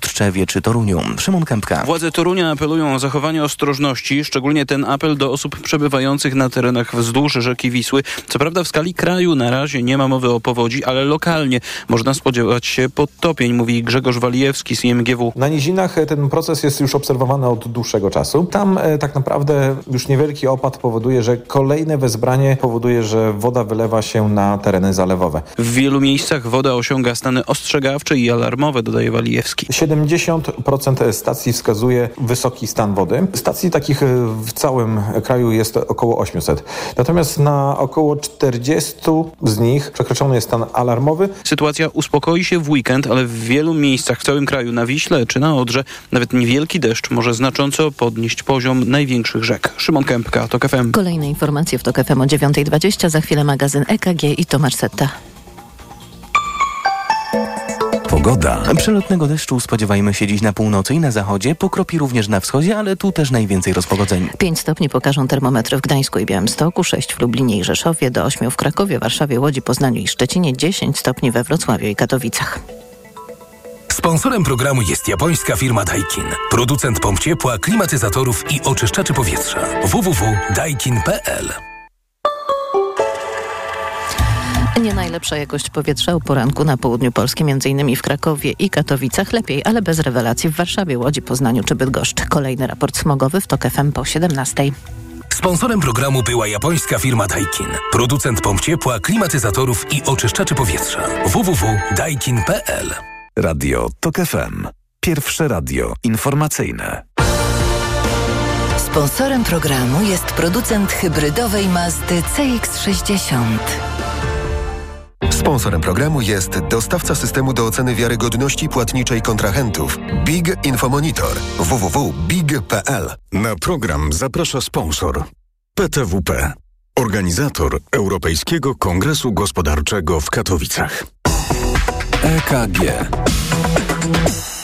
Tczewie czy Toruniu. Szymon Kępka. Władze Torunia apelują o zachowanie ostrożności, szczególnie ten apel do osób przebywających na terenach wzdłuż rzeki Wisły. Co prawda w skali kraju na razie nie ma mowy o powodzi, ale lokalnie można spodziewać się podtopień, mówi Grzegorz Walijewski z IMGW. Na nizinach ten proces jest już obserwowany od dłuższego czasu. Tam e, tak naprawdę już niewielki opad powoduje, że kolejne wezbranie powoduje, że woda wylewa się na tereny zalewowe. W wielu miejscach woda osiąga stany ostrzegawcze i alarmowe, dodaje Walijewski. 70% stacji wskazuje wysoki stan wody. Stacji takich e, w całym kraju jest około 800. Natomiast na około 40 z nich przekroczony jest stan alarmowy. Sytuacja uspokoi się w weekend, ale w wielu miejscach w całym kraju, na Wiśle czy na Odrze, nawet niewielki deszcz może znacząco podnieść poziom największych rzek. Szymon Kępka, TOK FM. Kolejne informacje w TOK FM o 9.20, za chwilę magazyn EKG i Tomasz Setta. Pogoda. Przelotnego deszczu spodziewajmy się dziś na północy i na zachodzie. Pokropi również na wschodzie, ale tu też najwięcej rozpogodzeń. 5 stopni pokażą termometry w Gdańsku i Białymstoku, 6 w Lublinie i Rzeszowie, do 8 w Krakowie, Warszawie, Łodzi, Poznaniu i Szczecinie, 10 stopni we Wrocławiu i Katowicach. Sponsorem programu jest japońska firma Daikin. Producent pomp ciepła, klimatyzatorów i oczyszczaczy powietrza. www.daikin.pl Nie najlepsza jakość powietrza u poranku na południu Polski, m.in. w Krakowie i Katowicach. Lepiej, ale bez rewelacji w Warszawie, Łodzi, Poznaniu czy Bydgoszcz. Kolejny raport smogowy w TOK FM po 17. Sponsorem programu była japońska firma Daikin. Producent pomp ciepła, klimatyzatorów i oczyszczaczy powietrza. www.daikin.pl Radio TOK FM. Pierwsze radio informacyjne. Sponsorem programu jest producent hybrydowej Mazdy CX-60. Sponsorem programu jest dostawca systemu do oceny wiarygodności płatniczej kontrahentów Big Infomonitor www.big.pl. Na program zaprasza sponsor PTWP, organizator Europejskiego Kongresu Gospodarczego w Katowicach. EKG.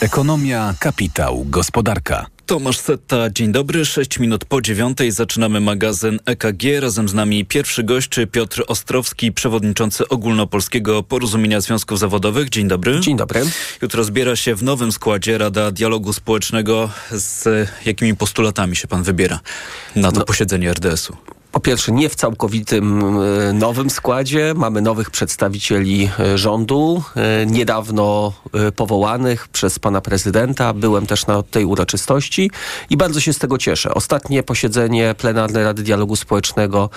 Ekonomia, kapitał, gospodarka. Tomasz Setta, dzień dobry. 6 minut po dziewiątej zaczynamy magazyn EKG. Razem z nami pierwszy gość Piotr Ostrowski, przewodniczący Ogólnopolskiego Porozumienia Związków Zawodowych. Dzień dobry. Dzień dobry. Jutro zbiera się w nowym składzie Rada Dialogu Społecznego. Z jakimi postulatami się pan wybiera na to no. posiedzenie RDS-u? Po pierwsze nie w całkowitym e, nowym składzie. Mamy nowych przedstawicieli e, rządu, e, niedawno powołanych przez pana prezydenta. Byłem też na tej uroczystości i bardzo się z tego cieszę. Ostatnie posiedzenie plenarnej Rady Dialogu Społecznego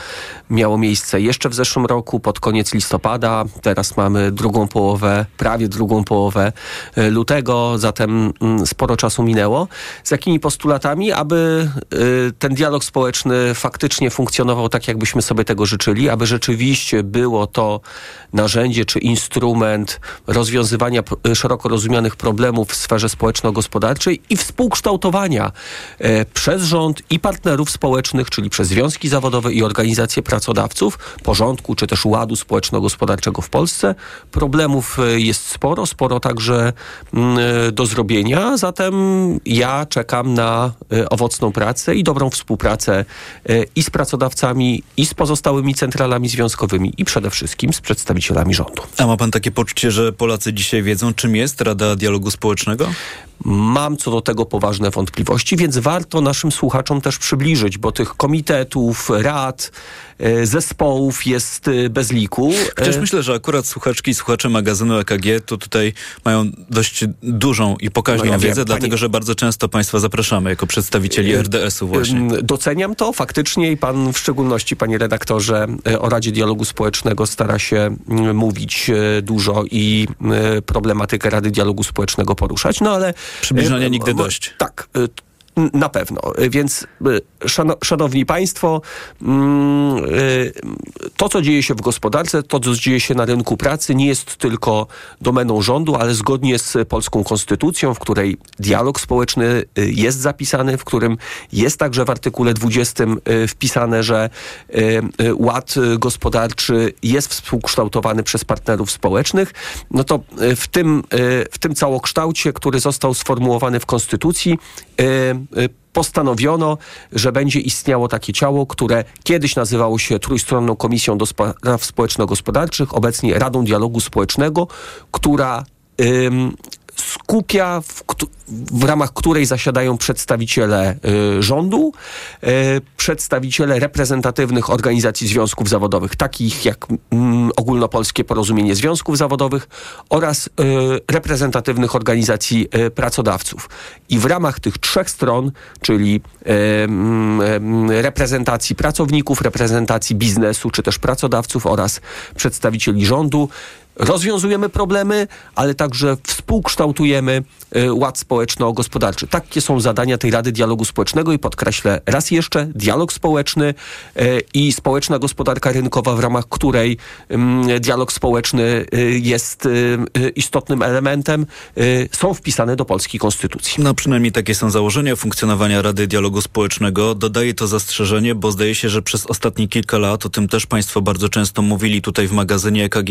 miało miejsce jeszcze w zeszłym roku, pod koniec listopada. Teraz mamy drugą połowę, prawie drugą połowę lutego, zatem mm, sporo czasu minęło. Z jakimi postulatami, aby ten dialog społeczny faktycznie funkcjonował funkcjonował tak, jakbyśmy sobie tego życzyli, aby rzeczywiście było to narzędzie czy instrument rozwiązywania szeroko rozumianych problemów w sferze społeczno-gospodarczej i współkształtowania e, przez rząd i partnerów społecznych, czyli przez związki zawodowe i organizacje pracodawców, porządku czy też ładu społeczno-gospodarczego w Polsce. Problemów e, jest sporo, sporo także mm, e, do zrobienia, zatem ja czekam na owocną pracę i dobrą współpracę i z pracodawcami, pracodawcami i z pozostałymi centralami związkowymi i przede wszystkim z przedstawicielami rządu. A ma pan takie poczucie, że Polacy dzisiaj wiedzą, czym jest Rada Dialogu Społecznego? Mam co do tego poważne wątpliwości, więc warto naszym słuchaczom też przybliżyć, bo tych komitetów, rad, zespołów jest e, bez liku. Chociaż e, myślę, że akurat słuchaczki i słuchacze magazynu EKG to tutaj mają dość dużą i pokaźną no ja wiedzę, wiem, dlatego pani... że bardzo często państwa zapraszamy jako przedstawicieli RDS-u właśnie. Doceniam to faktycznie i pan w szczególności, panie redaktorze, o Radzie Dialogu Społecznego stara się mówić dużo i problematykę Rady Dialogu Społecznego poruszać, no ale Przybliżania nigdy dość. Tak. Na pewno. Więc szanowni państwo, mm, y, to co dzieje się w gospodarce, to co dzieje się na rynku pracy nie jest tylko domeną rządu, ale zgodnie z polską konstytucją, w której dialog społeczny y, jest zapisany, w którym jest także w artykule 20 y, wpisane, że ład gospodarczy jest współkształtowany przez partnerów społecznych, no to w tym, w tym całokształcie, który został sformułowany w konstytucji, postanowiono, że będzie istniało takie ciało, które kiedyś nazywało się Trójstronną Komisją do Spraw Społeczno-Gospodarczych, obecnie Radą Dialogu Społecznego, która skupia, w, w ramach której zasiadają przedstawiciele y, rządu, y, przedstawiciele reprezentatywnych organizacji związków zawodowych, takich jak mm, Ogólnopolskie Porozumienie Związków Zawodowych oraz y, reprezentatywnych organizacji y, pracodawców. I w ramach tych trzech stron, czyli y, mm, y, reprezentacji pracowników, reprezentacji biznesu czy też pracodawców oraz przedstawicieli rządu, rozwiązujemy problemy, ale także współkształtujemy y, ład społeczno-gospodarczy. Takie są zadania tej Rady Dialogu Społecznego i podkreślę raz jeszcze, dialog społeczny y, i społeczna gospodarka rynkowa, w ramach której dialog społeczny y, jest istotnym elementem, są wpisane do polskiej konstytucji. No przynajmniej takie są założenia funkcjonowania Rady Dialogu Społecznego. Dodaję to zastrzeżenie, bo zdaje się, że przez ostatnie kilka lat, o tym też Państwo bardzo często mówili tutaj w magazynie EKG,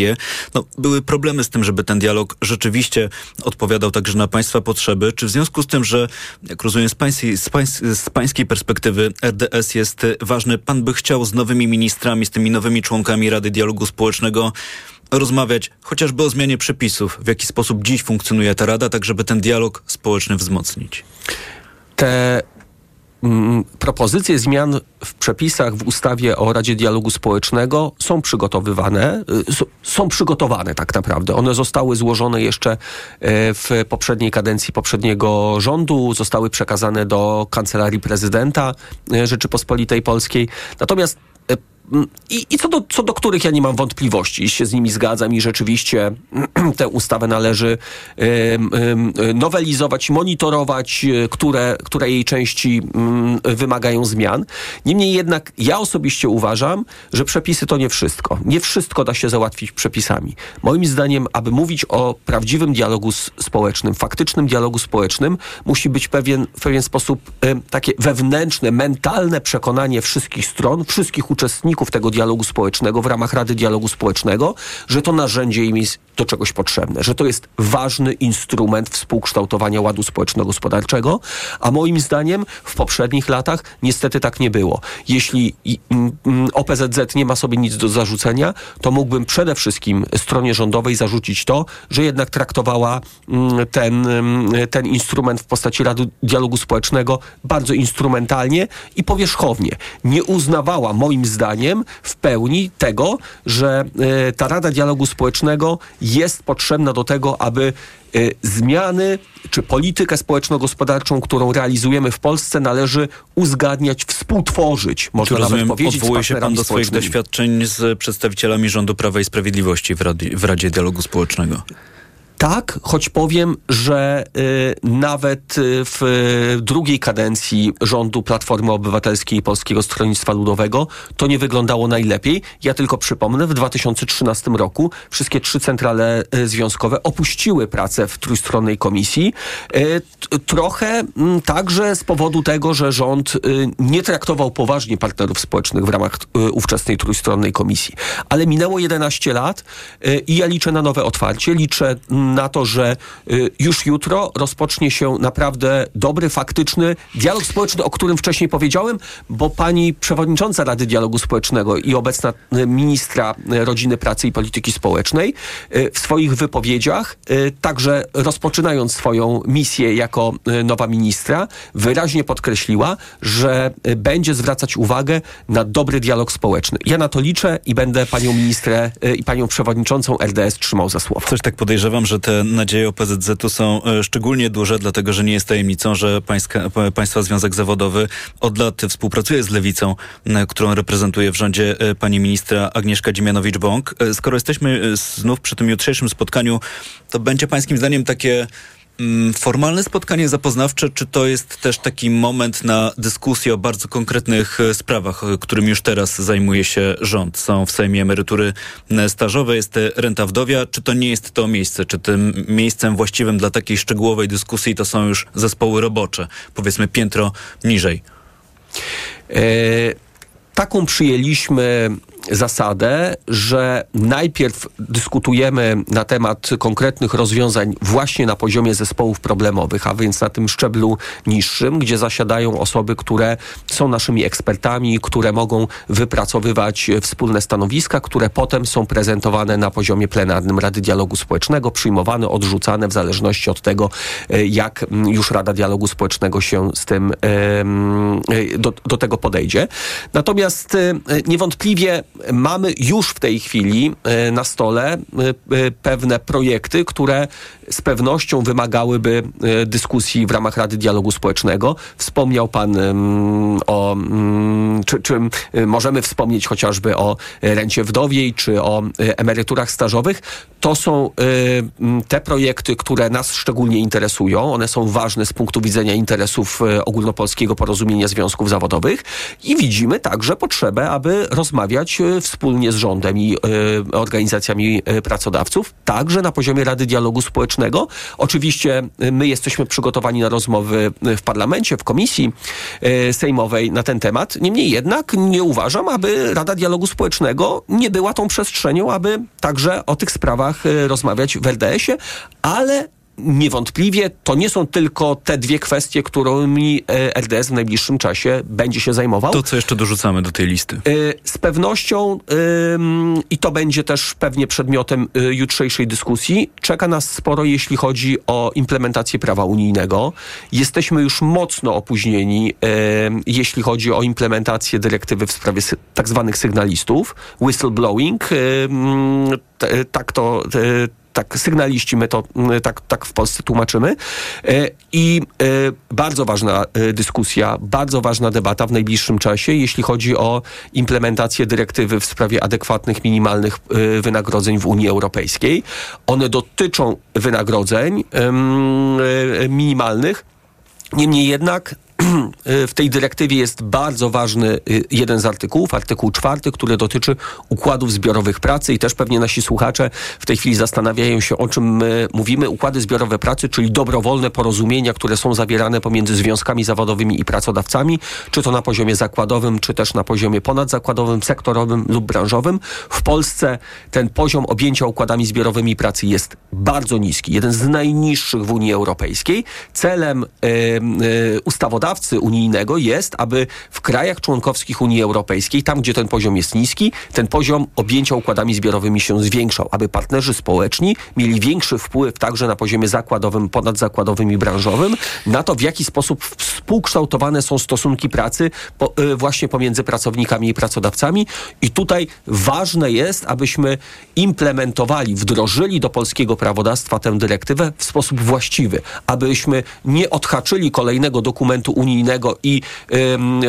no były problemy z tym, żeby ten dialog rzeczywiście odpowiadał także na Państwa potrzeby? Czy w związku z tym, że, jak rozumiem, z pańskiej, z, pańs z pańskiej perspektywy RDS jest ważny, Pan by chciał z nowymi ministrami, z tymi nowymi członkami Rady Dialogu Społecznego rozmawiać chociażby o zmianie przepisów, w jaki sposób dziś funkcjonuje ta Rada, tak żeby ten dialog społeczny wzmocnić? Te propozycje zmian w przepisach w ustawie o Radzie Dialogu Społecznego są przygotowywane, y, są przygotowane tak naprawdę. One zostały złożone jeszcze e, w poprzedniej kadencji poprzedniego rządu, zostały przekazane do Kancelarii Prezydenta e, Rzeczypospolitej Polskiej. Natomiast i, i co, do, co do których ja nie mam wątpliwości, się z nimi zgadzam i rzeczywiście tę ustawę należy nowelizować, monitorować, e, które, które jej części y, wymagają zmian. Niemniej jednak ja osobiście uważam, że przepisy to nie wszystko. Nie wszystko da się załatwić przepisami. Moim zdaniem, aby mówić o prawdziwym dialogu społecznym, faktycznym dialogu społecznym, musi być pewien, w pewien sposób takie wewnętrzne, mentalne przekonanie wszystkich stron, wszystkich uczestników, uczestników tego dialogu społecznego w ramach Rady Dialogu Społecznego, że to narzędzie im jest do czegoś potrzebne, że to jest ważny instrument współkształtowania ładu społeczno-gospodarczego, a moim zdaniem w poprzednich latach niestety tak nie było. Jeśli OPZZ nie ma sobie nic do zarzucenia, to mógłbym przede wszystkim stronie rządowej zarzucić to, że jednak traktowała ten, ten instrument w postaci Rady Dialogu Społecznego bardzo instrumentalnie i powierzchownie. Nie uznawała moim zdaniem w pełni tego, że e, ta Rada Dialogu Społecznego jest potrzebna do tego, aby e, zmiany czy politykę społeczno-gospodarczą, którą realizujemy w Polsce, należy uzgadniać, współtworzyć. Można czy nawet rozumiem, powiedzieć. Odwołuje się pan do swoich doświadczeń z przedstawicielami rządu Prawa i Sprawiedliwości w, Rady, w Radzie Dialogu Społecznego. Tak, choć powiem, że y, nawet y, w y, drugiej kadencji rządu Platformy Obywatelskiej i Polskiego Stronnictwa Ludowego to nie wyglądało najlepiej. Ja tylko przypomnę, w 2013 roku wszystkie trzy centrale y, związkowe opuściły pracę w trójstronnej komisji. Y, trochę mm, także z powodu tego, że rząd y, nie traktował poważnie partnerów społecznych w ramach ówczesnej trójstronnej komisji. Ale minęło 11 lat i ja liczę na nowe otwarcie. Liczę na to, że y, już jutro rozpocznie się naprawdę dobry, faktyczny dialog społeczny, o którym wcześniej powiedziałem, bo pani przewodnicząca Rady Dialogu Społecznego i obecna y, ministra y, Rodziny, Pracy i Polityki Społecznej w swoich wypowiedziach, także rozpoczynając swoją misję jako nowa ministra, wyraźnie podkreśliła, że będzie zwracać uwagę na dobry dialog społeczny. Ja na to liczę i będę panią ministrę i panią przewodniczącą RDS trzymał za słowo. Coś tak podejrzewam, że te nadzieje OPZZ-u są e, szczególnie duże, dlatego że nie jest tajemnicą, że Pańska, Państwa Związek Zawodowy od lat współpracuje z Lewicą, którą reprezentuje w rządzie e, pani ministra Agnieszka Dziemianowicz-Bąk. E, skoro jesteśmy znów przy tym jutrzejszym spotkaniu, to będzie pańskim zdaniem takie formalne spotkanie zapoznawcze, czy to jest też taki moment na dyskusję o bardzo konkretnych e, sprawach, e, którym już teraz zajmuje się rząd? Są w Sejmie emerytury e, stażowe, jest renta wdowia. Czy to nie jest to miejsce? Czy tym miejscem właściwym dla takiej szczegółowej dyskusji to są już zespoły robocze? Powiedzmy piętro niżej. E, taką przyjęliśmy zasadę, że najpierw dyskutujemy na temat konkretnych rozwiązań właśnie na poziomie zespołów problemowych, a więc na tym szczeblu niższym, gdzie zasiadają osoby, które są naszymi ekspertami, które mogą wypracowywać wspólne stanowiska, które potem są prezentowane na poziomie plenarnym Rady Dialogu Społecznego, przyjmowane, odrzucane w zależności od tego, e, jak już Rada Dialogu Społecznego się z tym e, do, do tego podejdzie. Natomiast e, niewątpliwie mamy już w tej chwili na stole pewne projekty, które z pewnością wymagałyby dyskusji w ramach Rady Dialogu Społecznego. Wspomniał Pan o, czy, czy możemy wspomnieć chociażby o rencie wdowiej, czy o emeryturach stażowych. To są te projekty, które nas szczególnie interesują. One są ważne z punktu widzenia interesów ogólnopolskiego porozumienia związków zawodowych i widzimy także potrzebę, aby rozmawiać wspólnie z rządem i organizacjami pracodawców, także na poziomie Rady Dialogu Społecznego. Oczywiście my jesteśmy przygotowani na rozmowy w parlamencie, w komisji sejmowej na ten temat. Niemniej jednak nie uważam, aby Rada Dialogu Społecznego nie była tą przestrzenią, aby także o tych sprawach rozmawiać w RDS-ie, ale niewątpliwie to nie są tylko te dwie kwestie, którymi e, RDS w najbliższym czasie będzie się zajmował. To, co jeszcze dorzucamy do tej listy? E, z pewnością i to będzie też pewnie przedmiotem e, jutrzejszej dyskusji, czeka nas sporo, jeśli chodzi o implementację prawa unijnego. Jesteśmy już mocno opóźnieni, jeśli chodzi o implementację dyrektywy w sprawie tak zwanych sygnalistów, whistleblowing. Tak to tak sygnaliści, my to mm, tak, tak w Polsce tłumaczymy. E, I e, bardzo ważna e, dyskusja, bardzo ważna debata w najbliższym czasie, jeśli chodzi o implementację dyrektywy w sprawie adekwatnych minimalnych wynagrodzeń w Unii Europejskiej. One dotyczą wynagrodzeń minimalnych. Niemniej jednak w tej dyrektywie jest bardzo ważny y, jeden z artykułów, artykuł czwarty, który dotyczy układów zbiorowych pracy i też pewnie nasi słuchacze w tej chwili zastanawiają się, o czym my mówimy. Układy zbiorowe pracy, czyli dobrowolne porozumienia, które są zawierane pomiędzy związkami zawodowymi i pracodawcami, czy to na poziomie zakładowym, czy też na poziomie ponadzakładowym, sektorowym lub branżowym. W Polsce ten poziom objęcia układami zbiorowymi pracy jest bardzo niski, jeden z najniższych w Unii Europejskiej. Celem yy, yy, prawodawcy unijnego jest, aby w krajach członkowskich Unii Europejskiej, tam gdzie ten poziom jest niski, ten poziom objęcia układami zbiorowymi się zwiększał, aby partnerzy społeczni mieli większy wpływ także na poziomie zakładowym, ponadzakładowym i branżowym na to, w jaki sposób współkształtowane są stosunki pracy po, y, właśnie pomiędzy pracownikami i pracodawcami. I tutaj ważne jest, abyśmy implementowali, wdrożyli do polskiego prawodawstwa tę dyrektywę w sposób właściwy, abyśmy nie odhaczyli kolejnego dokumentu unijnego i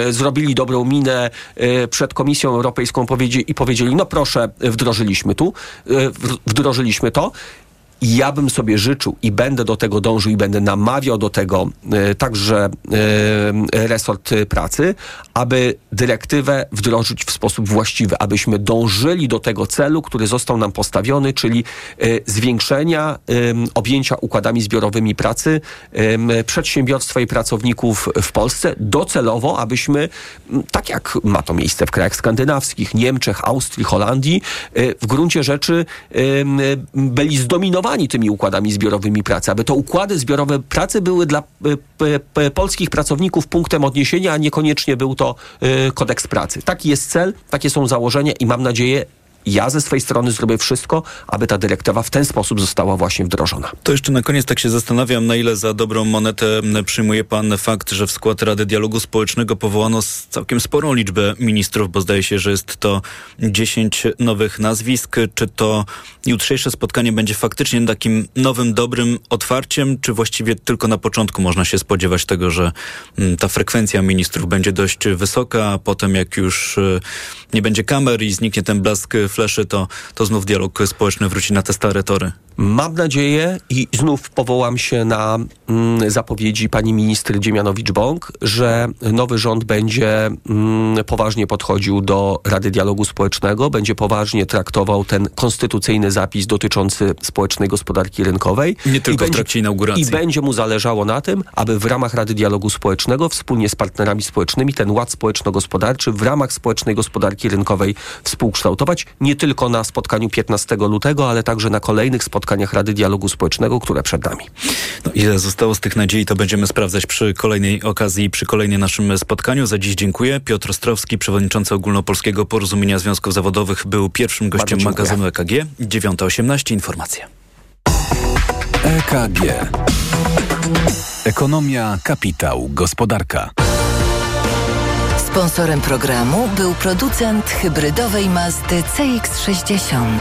y, zrobili dobrą minę y, przed Komisją Europejską powiedzi i powiedzieli, no proszę, wdrożyliśmy tu, y, wdrożyliśmy to ja bym sobie życzył i będę do tego dążył i będę namawiał do tego e, także e, resort pracy, aby dyrektywę wdrożyć w sposób właściwy, abyśmy dążyli do tego celu, który został nam postawiony, czyli e, zwiększenia objęcia układami zbiorowymi pracy przedsiębiorstwa i pracowników w Polsce docelowo, abyśmy, tak jak ma to miejsce w krajach skandynawskich, Niemczech, Austrii, Holandii, w gruncie rzeczy byli zdominowani tymi układami zbiorowymi pracy, aby to układy zbiorowe pracy były dla e, polskich pracowników punktem odniesienia, a niekoniecznie był to e, kodeks pracy. Taki jest cel, takie są założenia i mam nadzieję, ja ze swojej strony zrobię wszystko, aby ta dyrektywa w ten sposób została właśnie wdrożona. To jeszcze na koniec tak się zastanawiam, na ile za dobrą monetę przyjmuje pan fakt, że w skład Rady Dialogu Społecznego powołano całkiem sporą liczbę ministrów, bo zdaje się, że jest to 10 nowych nazwisk. Czy to jutrzejsze spotkanie będzie faktycznie takim nowym, dobrym otwarciem, czy właściwie tylko na początku można się spodziewać tego, że mm, ta frekwencja ministrów będzie dość wysoka, a potem jak już y, nie będzie kamer i zniknie ten blask fleszy, to, to znów dialog społeczny wróci na te stare tory. Mam nadzieję i znów powołam się na mm, zapowiedzi pani minister Dziemianowicz-Bąk, że nowy rząd będzie mm, poważnie podchodził do Rady Dialogu Społecznego, będzie poważnie traktował ten konstytucyjny zapis dotyczący społecznej gospodarki rynkowej. Nie tylko I w trakcie inauguracji. I będzie mu zależało na tym, aby w ramach Rady Dialogu Społecznego wspólnie z partnerami społecznymi ten ład społeczno-gospodarczy w ramach społecznej gospodarki rynkowej współkształtować nie tylko na spotkaniu 15 lutego, ale także na kolejnych spotkaniach Rady Dialogu Społecznego, które przed nami. No, ile zostało z tych nadziei, to będziemy sprawdzać przy kolejnej okazji, przy kolejnym naszym spotkaniu. Za dziś dziękuję. Piotr Ostrowski, przewodniczący Ogólnopolskiego Porozumienia Związków Zawodowych, był pierwszym gościem magazynu EKG. 9.18 informacje. EKG. Ekonomia, kapitał, gospodarka. Sponsorem programu był producent hybrydowej Mazdy CX-60.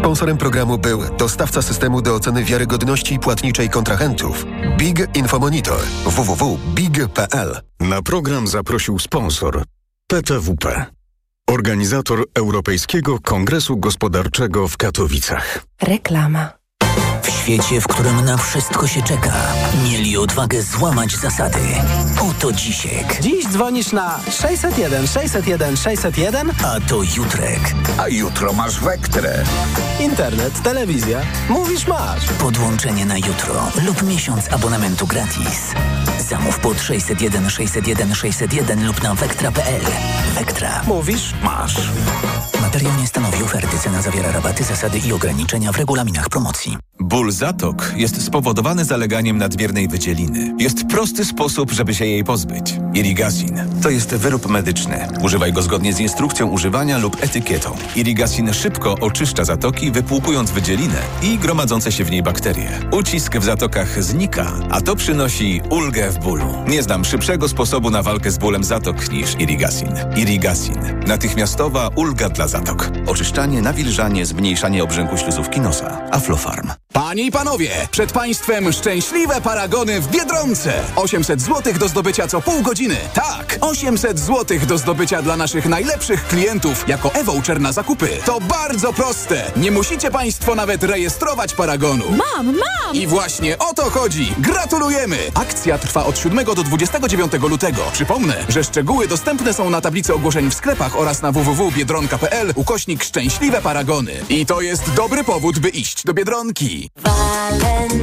Sponsorem programu był dostawca systemu do oceny wiarygodności płatniczej kontrahentów Big Infomonitor www.big.pl. Na program zaprosił sponsor PTWP. Organizator Europejskiego Kongresu Gospodarczego w Katowicach. Reklama. W świecie, w którym na wszystko się czeka, mieli odwagę złamać zasady. Oto Dzisiek. Dziś dzwonisz na 601 601 601, a to Jutrek. A jutro masz Wektrę. Internet, telewizja. Mówisz masz. Podłączenie na jutro lub miesiąc abonamentu gratis. Zamów pod 601 601 601 lub na wektra.pl. Wektra. Mówisz masz. Materiał nie stanowi oferty. Cena zawiera rabaty, zasady i ograniczenia w regulaminach promocji. Ból zatok jest spowodowany zaleganiem nadmiernej wydzieliny. Jest prosty sposób, żeby się jej pozbyć. Irigasin to jest wyrób medyczny. Używaj go zgodnie z instrukcją używania lub etykietą. Irigasin szybko oczyszcza zatoki, wypłukując wydzielinę i gromadzące się w niej bakterie. Ucisk w zatokach znika, a to przynosi ulgę w bólu. Nie znam szybszego sposobu na walkę z bólem zatok niż Irigasin. Irigasin. Natychmiastowa ulga dla zatok. Oczyszczanie, nawilżanie, zmniejszanie obrzęku śluzówki nosa. Aflofarm. Panie i panowie, przed państwem szczęśliwe paragony w Biedronce. 800 zł do zdobycia co pół godziny. Tak, 800 zł do zdobycia dla naszych najlepszych klientów jako e-voucher na zakupy. To bardzo proste. Nie musicie państwo nawet rejestrować paragonu. Mam, mam! I właśnie o to chodzi. Gratulujemy! Akcja trwa od 7 do 29 lutego. Przypomnę, że szczegóły dostępne są na tablicy ogłoszeń w sklepach oraz na www.biedronka.pl ukośnik szczęśliwe paragony. I to jest dobry powód, by iść do Biedronki. Walentynki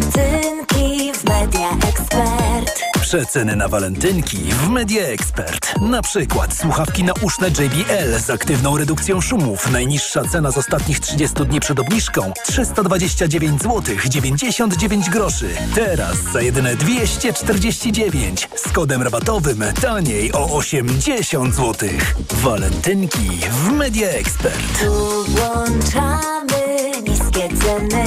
w Media Expert. Przeceny na walentynki w Media Expert. Na przykład słuchawki nauszne JBL z aktywną redukcją szumów. Najniższa cena z ostatnich 30 dni przed obniżką 329 zł 99 groszy. Teraz za jedyne 249 z kodem rabatowym taniej o 80 zł. Walentynki w Media Expert. Tu włączamy niskie ceny.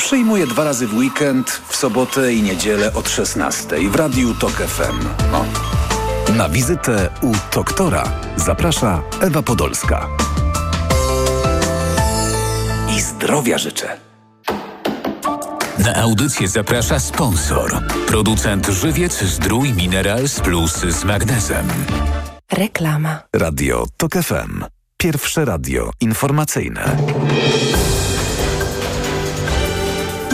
Przyjmuję dwa razy w weekend, w sobotę i niedzielę od 16 w Radiu TOK FM. O. Na wizytę u doktora zaprasza Ewa Podolska. I zdrowia życzę. Na audycję zaprasza sponsor. Producent Żywiec Zdrój Minerals Plus z magnezem. Reklama. Radio TOK FM. Pierwsze radio informacyjne.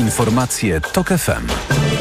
Informacje TOK FM.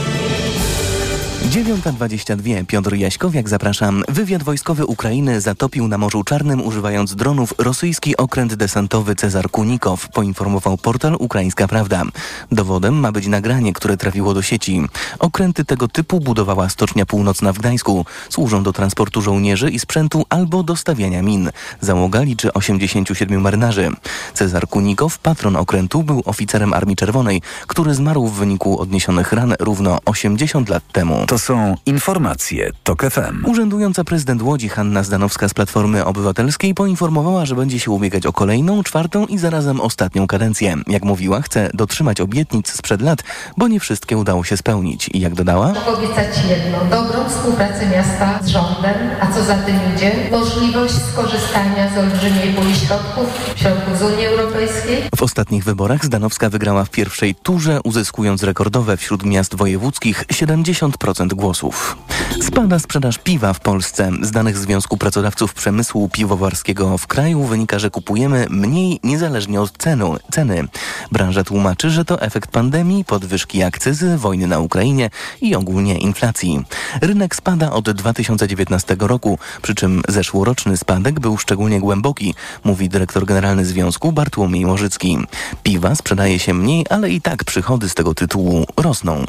9.22. Piotr Jaśkowiak, zapraszam. Wywiad wojskowy Ukrainy zatopił na Morzu Czarnym używając dronów rosyjski okręt desantowy Cezar Kunikow, poinformował portal Ukraińska Prawda. Dowodem ma być nagranie, które trafiło do sieci. Okręty tego typu budowała Stocznia Północna w Gdańsku. Służą do transportu żołnierzy i sprzętu albo do stawiania min. Załoga liczy 87 marynarzy. Cezar Kunikow, patron okrętu, był oficerem Armii Czerwonej, który zmarł w wyniku odniesionych ran równo 80 lat temu. To są informacje TOK FM. Urzędująca prezydent Łodzi Hanna Zdanowska z Platformy Obywatelskiej poinformowała, że będzie się ubiegać o kolejną, czwartą i zarazem ostatnią kadencję. Jak mówiła, chce dotrzymać obietnic sprzed lat, bo nie wszystkie udało się spełnić. I jak dodała? Mogę obiecać jedno, dobrą współpracę miasta z rządem, a co za tym idzie, możliwość skorzystania z olbrzymiej puli środków, środków z Unii Europejskiej. W ostatnich wyborach Zdanowska wygrała w pierwszej turze, uzyskując rekordowe wśród miast wojewódzkich 70% głosów. Spada sprzedaż piwa w Polsce. Z danych Związku Pracodawców Przemysłu Piwowarskiego w kraju wynika, że kupujemy mniej niezależnie od cenu, ceny. Branża tłumaczy, że to efekt pandemii, podwyżki akcyzy, wojny na Ukrainie i ogólnie inflacji. Rynek spada od 2019 roku, przy czym zeszłoroczny spadek był szczególnie głęboki, mówi dyrektor generalny Związku Bartłomiej Morzycki. Piwa sprzedaje się mniej, ale i tak przychody z tego tytułu rosną.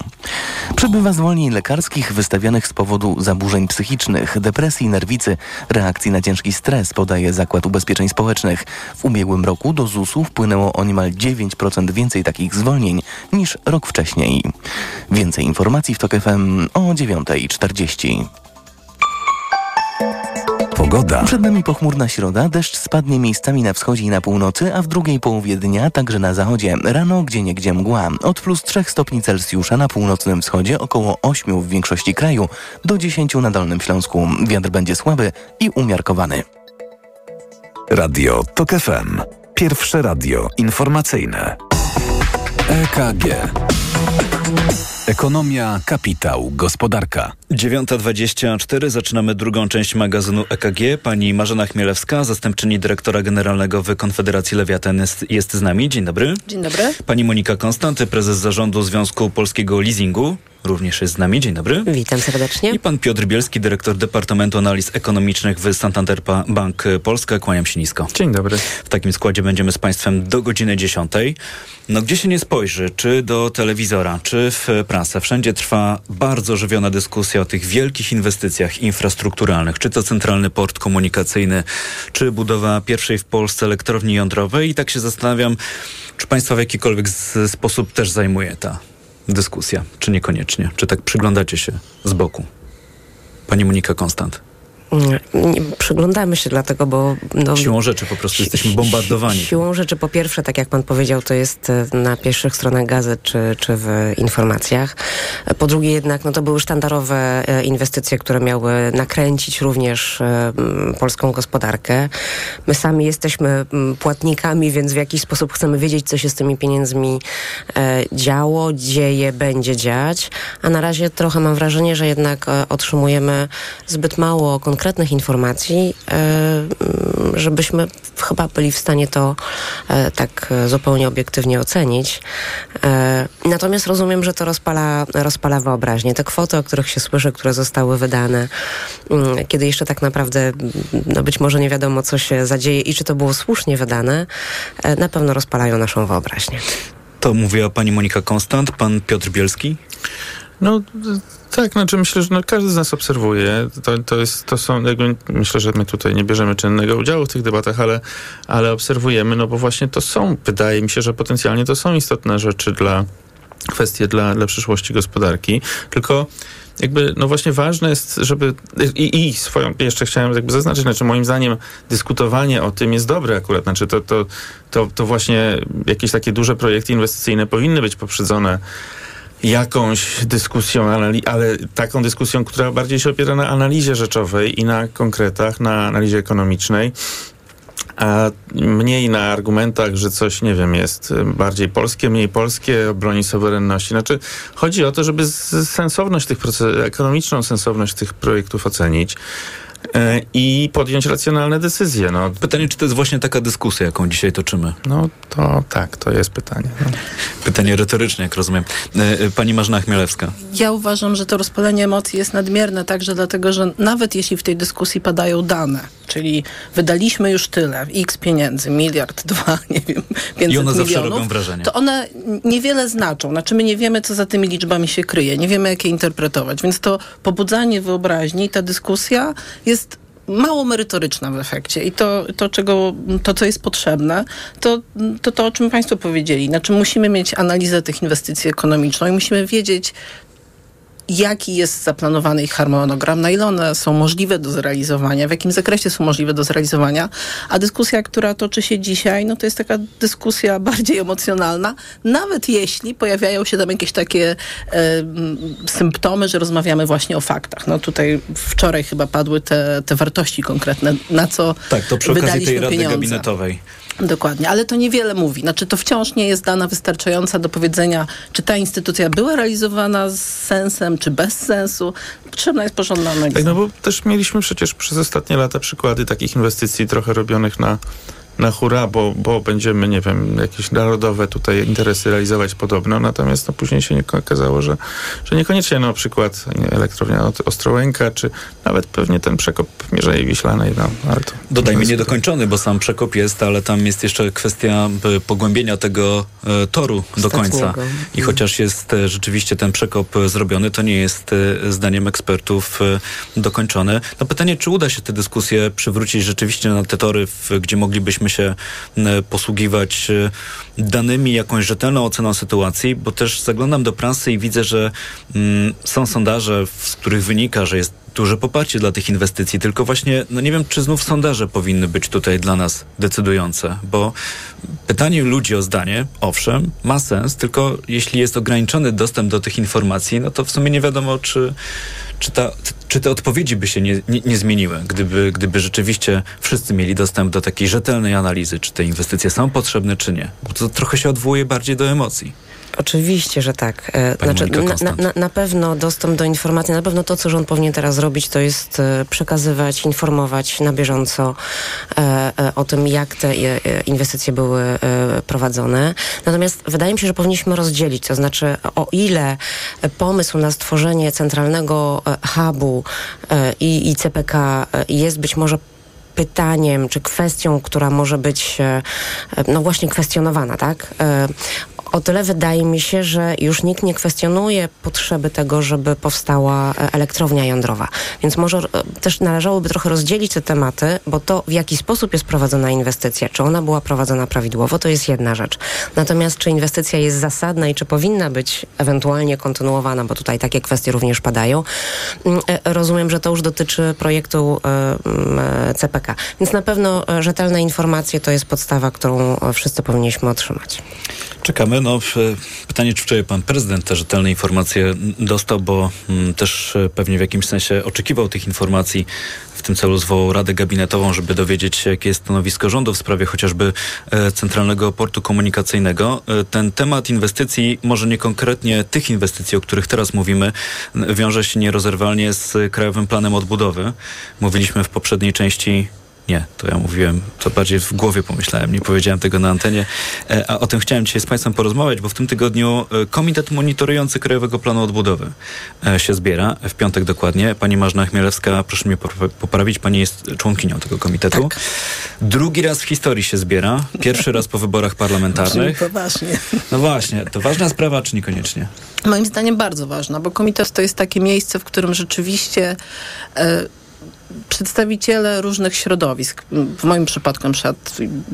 Przybywa zwolnień lekarskich wystawianych z powodu zaburzeń psychicznych, depresji, nerwicy, reakcji na ciężki stres, podaje Zakład Ubezpieczeń Społecznych. W ubiegłym roku do ZUS-u wpłynęło o niemal 9% więcej takich zwolnień niż rok wcześniej. Więcej informacji w TOK FM o 9.40. Pogoda. Przed nami pochmurna środa, deszcz spadnie miejscami na wschodzie i na północy, a w drugiej połowie dnia także na zachodzie. Rano gdzie niegdzie mgła. Od plus 3 stopni Celsjusza na północnym wschodzie, około 8 w większości kraju, do 10 na Dolnym Śląsku. Wiatr będzie słaby i umiarkowany. Radio TOK FM. Pierwsze radio informacyjne. EKG. Ekonomia, kapitał, gospodarka. 9.24. Zaczynamy drugą część magazynu EKG. Pani Marzena Chmielewska, zastępczyni dyrektora generalnego w Konfederacji Lewiatan jest, jest z nami. Dzień dobry. Dzień dobry. Pani Monika Konstanty, prezes zarządu Związku Polskiego Leasingu. Również jest z nami. Dzień dobry. Witam serdecznie. I pan Piotr Bielski, dyrektor Departamentu Analiz Ekonomicznych w Santander Bank Polska. Kłaniam się nisko. Dzień dobry. W takim składzie będziemy z państwem do godziny 10. No gdzie się nie spojrzy, czy do telewizora, czy w prasę, wszędzie trwa bardzo żywiona dyskusja o tych wielkich inwestycjach infrastrukturalnych, czy to centralny port komunikacyjny, czy budowa pierwszej w Polsce elektrowni jądrowej i tak się zastanawiam, czy państwa w jakikolwiek z, sposób też zajmuje ta dyskusja, czy niekoniecznie? Czy tak przyglądacie się z boku? Pani Monika Konstant. Nie, przyglądamy się dlatego, bo... No, siłą rzeczy po prostu jesteśmy bombardowani. Siłą rzeczy po pierwsze, tak jak pan powiedział, to jest e, na pierwszych stronach gazet czy, czy w informacjach. Po drugie jednak, no to były sztandarowe e, inwestycje, które miały nakręcić również e, polską gospodarkę. My sami jesteśmy płatnikami, więc w jakiś sposób chcemy wiedzieć, co się z tymi pieniędzmi działo, dzieje, będzie dziać. A na razie trochę mam wrażenie, że jednak otrzymujemy zbyt mało konkretnych informacji, e, żebyśmy chyba byli w stanie to e, tak zupełnie obiektywnie ocenić. E, natomiast rozumiem, że to rozpala, rozpala wyobraźnię. Te kwoty, o których się słyszy, które zostały wydane, mm, kiedy jeszcze tak naprawdę no być może nie wiadomo, co się zadzieje i czy to było słusznie wydane, na pewno rozpalają naszą wyobraźnię. To mówiła pani Monika Konstant, pan Piotr Bielski. No tak, znaczy myślę, że no, każdy z nas obserwuje. To, to, jest, to są, jakby, myślę, że my tutaj nie bierzemy czynnego udziału w tych debatach, ale, ale obserwujemy, no bo właśnie to są, wydaje mi się, że potencjalnie to są istotne rzeczy dla, kwestie dla, dla przyszłości gospodarki. Tylko jakby, no właśnie ważne jest, żeby i, i swoją, jeszcze chciałem jakby zaznaczyć, znaczy moim zdaniem dyskutowanie o tym jest dobre akurat, znaczy to, to, to, to właśnie jakieś takie duże projekty inwestycyjne powinny być poprzedzone jakąś dyskusją, ale taką dyskusją, która bardziej się opiera na analizie rzeczowej i na konkretach, na analizie ekonomicznej, a mniej na argumentach, że coś, nie wiem, jest bardziej polskie, mniej polskie, broni suwerenności. Znaczy, chodzi o to, żeby sensowność tych procesów, ekonomiczną sensowność tych projektów ocenić. E, i podjąć racjonalne decyzje. No. Pytanie, czy to jest właśnie taka dyskusja, jaką dzisiaj toczymy? No to tak, to jest pytanie. No. Pytanie retoryczne, jak rozumiem. E, e, pani Marzena Chmielewska. Ja uważam, że to rozpalenie emocji jest nadmierne także dlatego, że nawet jeśli w tej dyskusji padają dane, czyli wydaliśmy już tyle, x pieniędzy, miliard, dwa, nie wiem, 500 I one milionów, zawsze robią wrażenie. to one niewiele znaczą. Znaczy my nie wiemy, co za tymi liczbami się kryje, nie wiemy, jak je interpretować, więc to pobudzanie wyobraźni i ta dyskusja jest mało merytoryczna w efekcie i to, to, czego, to co jest potrzebne, to, to to, o czym Państwo powiedzieli. Znaczy musimy mieć analizę tych inwestycji ekonomiczną i musimy wiedzieć, jaki jest zaplanowany ich harmonogram, na ile one są możliwe do zrealizowania, w jakim zakresie są możliwe do zrealizowania, a dyskusja, która toczy się dzisiaj, no to jest taka dyskusja bardziej emocjonalna, nawet jeśli pojawiają się tam jakieś takie e, symptomy, że rozmawiamy właśnie o faktach. No tutaj wczoraj chyba padły te, te wartości konkretne, na co Tak, to przy okazji tej Rady pieniądze. Gabinetowej. Dokładnie, ale to niewiele mówi. Znaczy to wciąż nie jest dana wystarczająca do powiedzenia, czy ta instytucja była realizowana z sensem, czy bez sensu. Potrzebna jest porządna analiza. No bo też mieliśmy przecież przez ostatnie lata przykłady takich inwestycji trochę robionych na, na hura, bo, bo będziemy, nie wiem, jakieś narodowe tutaj interesy realizować podobno, natomiast no, później się nie okazało, że, że niekoniecznie na przykład nie, elektrownia Ostrołęka, czy nawet pewnie ten przekop Mierzei Wiślanej, no, ale to... Dodajmy to niedokończony, bo sam przekop jest, ale tam jest jeszcze kwestia e, pogłębienia tego e, toru do końca. I chociaż jest e, rzeczywiście ten przekop e, zrobiony, to nie jest e, zdaniem ekspertów e, dokończony. No pytanie, czy uda się tę dyskusję przywrócić rzeczywiście na te tory, w, gdzie moglibyśmy się e, posługiwać e, danymi, jakąś rzetelną oceną sytuacji, bo też zaglądam do prasy i widzę, że mm, są sondaże, z których wynika, że jest duże poparcie dla tych inwestycji, tylko właśnie, no nie wiem, czy znów sondaże powinny być tutaj dla nas decydujące, bo pytanie ludzi o zdanie, owszem, ma sens, tylko jeśli jest ograniczony dostęp do tych informacji, no to w sumie nie wiadomo, czy, czy, ta, czy te odpowiedzi by się nie, nie, nie zmieniły, gdyby, gdyby rzeczywiście wszyscy mieli dostęp do takiej rzetelnej analizy, czy te inwestycje są potrzebne, czy nie. Bo to trochę się odwołuje bardziej do emocji. Oczywiście, że tak. E, Monika na, na, na, pewno dostęp do informacji, na pewno to, co rząd powinien teraz zrobić, to jest e, przekazywać, informować na bieżąco e, o tym, jak te inwestycje były prowadzone. Natomiast wydaje mi się, że powinniśmy rozdzielić, to znaczy o ile pomysł na stworzenie centralnego hubu i, i CPK jest być może pytaniem czy kwestią, która może być no właśnie kwestionowana, tak? O tyle wydaje mi się, że już nikt nie kwestionuje potrzeby tego, żeby powstała e, elektrownia jądrowa. Więc może e, też należałoby trochę rozdzielić te tematy, bo to w jaki sposób jest prowadzona inwestycja, czy ona była prowadzona prawidłowo, to jest jedna rzecz. Natomiast czy inwestycja jest zasadna i czy powinna być ewentualnie kontynuowana, bo tutaj takie kwestie również padają, mm, e, rozumiem, że to już dotyczy projektu mm, CPK. Więc na pewno rzetelne informacje to jest podstawa, którą wszyscy powinniśmy otrzymać. Czekamy. No, pytanie, czy wczoraj pan prezydent te rzetelne informacje dostał, bo mm, też e, pewnie w jakimś sensie oczekiwał tych informacji. W tym celu zwołał Radę Gabinetową, żeby dowiedzieć się, jakie jest stanowisko rządu w sprawie chociażby e, Centralnego Portu Komunikacyjnego. E, ten temat inwestycji, może nie konkretnie tych inwestycji, o których teraz mówimy, wiąże się nierozerwalnie z Krajowym Planem Odbudowy. Mówiliśmy w poprzedniej części nie, to ja mówiłem, to bardziej w głowie pomyślałem, nie powiedziałem tego na antenie. E, A o tym chciałem dzisiaj z Państwem porozmawiać, bo w tym tygodniu e, Komitet Monitorujący Krajowego Planu Odbudowy e, się zbiera, w piątek dokładnie. Pani Marzna Chmielewska, proszę mnie popra- poprawić, Pani jest członkinią tego komitetu. Drugi raz w historii się zbiera, pierwszy raz po wyborach Czyli parlamentarnych. poważnie. No właśnie, to ważna sprawa, czy niekoniecznie? Moim zdaniem bardzo ważna, bo komitet to jest takie miejsce, w którym rzeczywiście e, przedstawiciele różnych środowisk, w moim przypadku przykład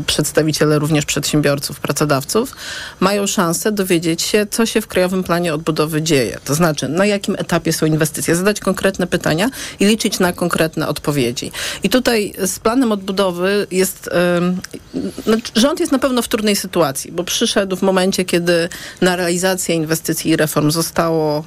przedstawiciele również przedsiębiorców, pracodawców, mają szansę dowiedzieć się, co się w Krajowym Planie Odbudowy dzieje. To znaczy, na jakim etapie są inwestycje, zadać konkretne pytania i liczyć na konkretne odpowiedzi. I tutaj z planem odbudowy jest, znaczy, rząd jest na pewno w trudnej sytuacji, bo przyszedł w momencie, kiedy na realizację inwestycji i reform zostało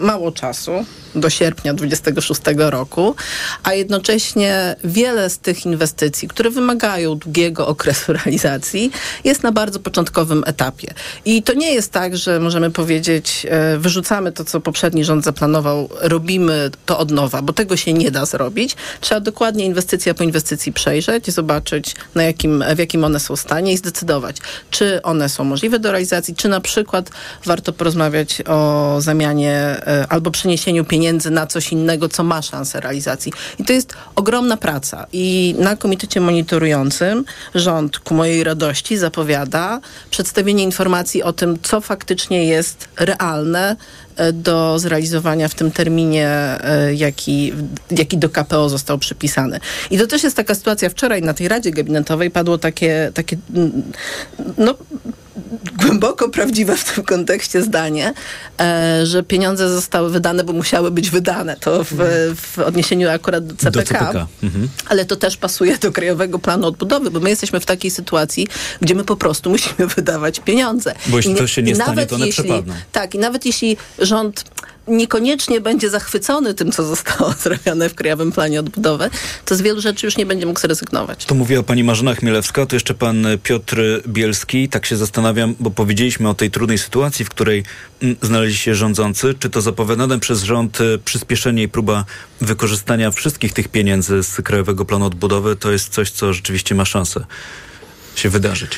mało czasu do sierpnia 26 roku, a jednocześnie wiele z tych inwestycji, które wymagają długiego okresu realizacji, jest na bardzo początkowym etapie. I to nie jest tak, że możemy powiedzieć, e, wyrzucamy to, co poprzedni rząd zaplanował, robimy to od nowa, bo tego się nie da zrobić. Trzeba dokładnie inwestycja po inwestycji przejrzeć, zobaczyć, na jakim, w jakim one są stanie i zdecydować, czy one są możliwe do realizacji, czy na przykład warto porozmawiać o zamianie e, albo przeniesieniu pieniędzy na coś innego, co ma szansę realizacji. I to jest ogromna praca. I na komitecie monitorującym rząd ku mojej radości zapowiada przedstawienie informacji o tym, co faktycznie jest realne e, do zrealizowania w tym terminie, e, jaki, jaki do KPO został przypisany. I to też jest taka sytuacja. Wczoraj na tej Radzie Gabinetowej padło takie, takie mm, no, głęboko prawdziwe w tym kontekście zdanie, e, że pieniądze zostały wydane, bo musiały być wydane. To w, w odniesieniu akurat do CPK. Do CPK. Mhm. Ale to też pasuje do Krajowego Planu Odbudowy, bo my jesteśmy w takiej sytuacji, gdzie my po prostu musimy wydawać pieniądze. Bo jeśli to się nie stanie, to one jeśli, przepadną. Tak, i nawet jeśli rząd niekoniecznie będzie zachwycony tym, co zostało zrobione w Krajowym Planie Odbudowy, to z wielu rzeczy już nie będzie mógł zrezygnować. To mówiła pani Marzena Chmielewska, to jeszcze pan Piotr Bielski. Tak się zastanawiam, bo powiedzieliśmy o tej trudnej sytuacji, w której mm, znaleźli się rządzący. Czy to zapowiadane przez rząd e, przyspieszenie i próba wykorzystania wszystkich tych pieniędzy z Krajowego Planu Odbudowy to jest coś, co rzeczywiście ma szansę się wydarzyć?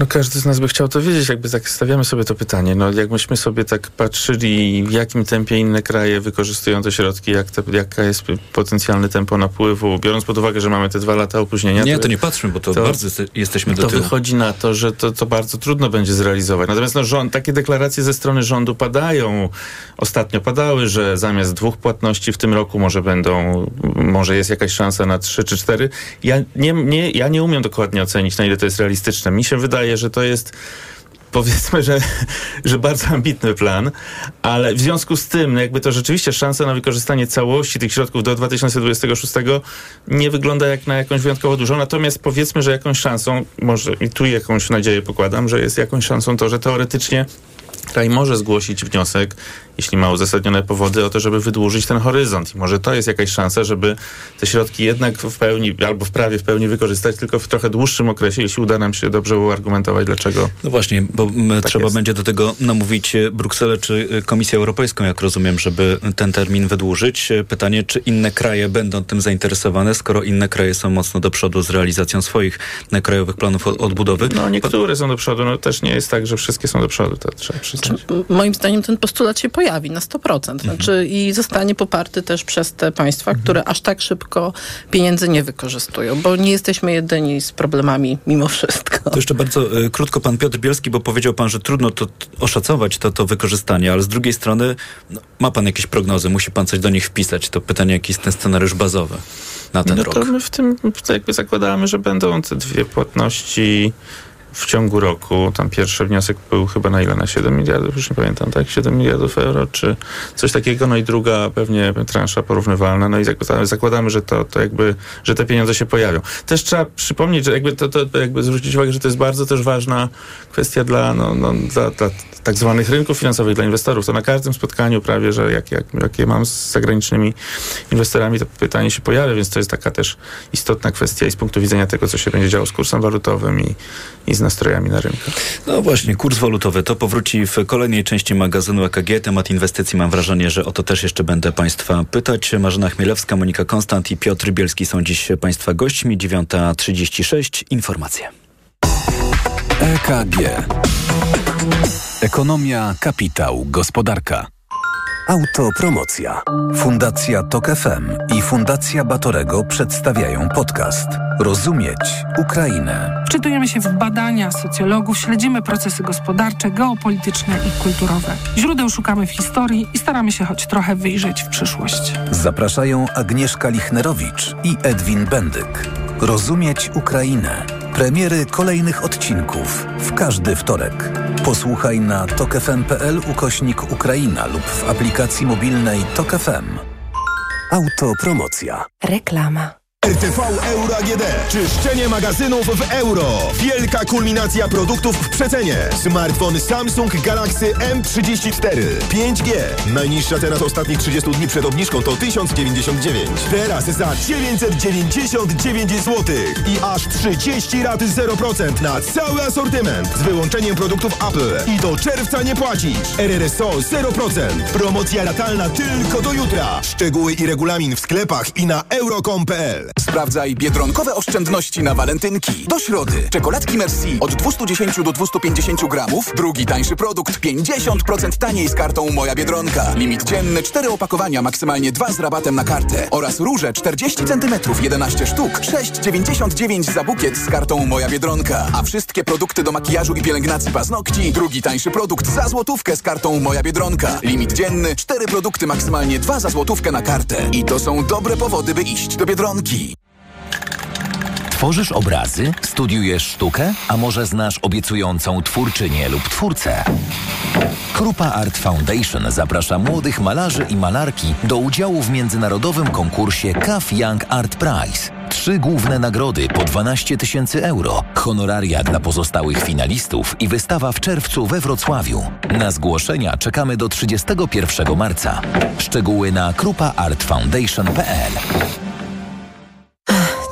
No każdy z nas by chciał to wiedzieć, jakby tak stawiamy sobie to pytanie. No jak myśmy sobie tak patrzyli, w jakim tempie inne kraje wykorzystują te środki, jak te, jaka jest potencjalne tempo napływu, biorąc pod uwagę, że mamy te dwa lata opóźnienia. Nie, to nie patrzmy, bo to, bardzo jeste- jesteśmy do to tyłu. wychodzi na to, że to, to bardzo trudno będzie zrealizować. Natomiast no, rząd, takie deklaracje ze strony rządu padają. Ostatnio padały, że zamiast dwóch płatności w tym roku może będą, może jest jakaś szansa na trzy czy cztery. Ja nie, nie, ja nie umiem dokładnie ocenić, na ile to jest realistyczne. Mi się wydaje, że to jest powiedzmy, że, że bardzo ambitny plan, ale w związku z tym, no jakby to rzeczywiście szansa na wykorzystanie całości tych środków do 2026 nie wygląda jak na jakąś wyjątkowo dużą, natomiast powiedzmy, że jakąś szansą, może i tu jakąś nadzieję pokładam, że jest jakąś szansą to, że teoretycznie kraj może zgłosić wniosek, jeśli ma uzasadnione powody, o to, żeby wydłużyć ten horyzont. I może to jest jakaś szansa, żeby te środki jednak w pełni, albo w prawie w pełni wykorzystać, tylko w trochę dłuższym okresie, jeśli uda nam się dobrze uargumentować, dlaczego. No właśnie, bo m, Tak trzeba jest. będzie do tego namówić e, Brukselę czy e, Komisję Europejską, jak rozumiem, żeby ten termin wydłużyć. E, Pytanie, czy inne kraje będą tym zainteresowane, skoro inne kraje są mocno do przodu z realizacją swoich krajowych planów odbudowy. No niektóre są do przodu, no też nie jest tak, że wszystkie są do przodu, to trzeba przyznać. Moim zdaniem ten postulat się pojawi na 100%. Znaczy, I zostanie poparty też przez te państwa, które aż tak szybko pieniędzy nie wykorzystują, bo nie jesteśmy jedyni z problemami mimo wszystko. To jeszcze bardzo e, krótko pan Piotr Bielski, bo powiedział pan, że trudno to oszacować to, to wykorzystanie, ale z drugiej strony no, ma pan jakieś prognozy, musi pan coś do nich wpisać. To pytanie, jaki jest ten scenariusz bazowy na ten no rok. to my w tym jakby zakładamy, że będą te dwie płatności w ciągu roku. Tam pierwszy wniosek był chyba na ile? Na 7 miliardów, już nie pamiętam, tak? 7 miliardów euro, czy coś takiego. No i druga pewnie transza porównywalna. No i zakładamy, zakładamy że to, to jakby, że te pieniądze się pojawią. Też trzeba przypomnieć, że jakby to, to jakby zwrócić uwagę, że to jest bardzo też ważna kwestia dla, no, no, dla, dla tak zwanych rynków finansowych, dla inwestorów. To na każdym spotkaniu prawie, że jak, jak, jakie mam z zagranicznymi inwestorami, to pytanie się pojawia, więc to jest taka też istotna kwestia i z punktu widzenia tego, co się będzie działo z kursem walutowym i, i z nastrojami na rynku. No właśnie, kurs walutowy to powróci w kolejnej części magazynu EKG. Temat inwestycji mam wrażenie, że o to też jeszcze będę Państwa pytać. Marzena Chmielewska, Monika Konstant i Piotr Bielski są dziś Państwa gośćmi. 9.36. Informacje. EKG. Ekonomia, kapitał, gospodarka. Autopromocja. Fundacja Tok FM i Fundacja Batorego przedstawiają podcast Rozumieć Ukrainę. Wczytujemy się w badania socjologów, śledzimy procesy gospodarcze, geopolityczne i kulturowe. Źródeł szukamy w historii i staramy się choć trochę wyjrzeć w przyszłość. Zapraszają Agnieszka Lichnerowicz i Edwin Bendyk. Rozumieć Ukrainę. Premiery kolejnych odcinków w każdy wtorek. Posłuchaj na tokefm.pl ukośnik Ukraina lub w aplikacji mobilnej Tok FM. Autopromocja. Reklama. RTV Euro AGD. Czyszczenie magazynów w euro. Wielka kulminacja produktów w przecenie. Smartfon Samsung Galaxy M34. 5G. Najniższa teraz ostatnich 30 dni przed obniżką to 1099. Teraz za 999 zł. I aż 30 raty 0% na cały asortyment. Z wyłączeniem produktów Apple. I do czerwca nie płacisz. RRSO 0%. Promocja ratalna tylko do jutra. Szczegóły i regulamin w sklepach i na euro.com.pl. Sprawdzaj biedronkowe oszczędności na walentynki. Do środy. Czekoladki Merci od 210 do 250 gramów. Drugi tańszy produkt 50% taniej z kartą Moja Biedronka. Limit dzienny 4 opakowania, maksymalnie 2 z rabatem na kartę. Oraz róże 40 cm 11 sztuk. 6,99 za bukiet z kartą Moja Biedronka. A wszystkie produkty do makijażu i pielęgnacji paznokci. Drugi tańszy produkt za złotówkę z kartą Moja Biedronka. Limit dzienny 4 produkty, maksymalnie 2 za złotówkę na kartę. I to są dobre powody, by iść do Biedronki. Tworzysz obrazy? Studiujesz sztukę? A może znasz obiecującą twórczynię lub twórcę? Krupa Art Foundation zaprasza młodych malarzy i malarki do udziału w międzynarodowym konkursie CAF Young Art Prize. Trzy główne nagrody po 12 tysięcy euro, honoraria dla pozostałych finalistów i wystawa w czerwcu we Wrocławiu. Na zgłoszenia czekamy do 31 marca. Szczegóły na krupaartfoundation.pl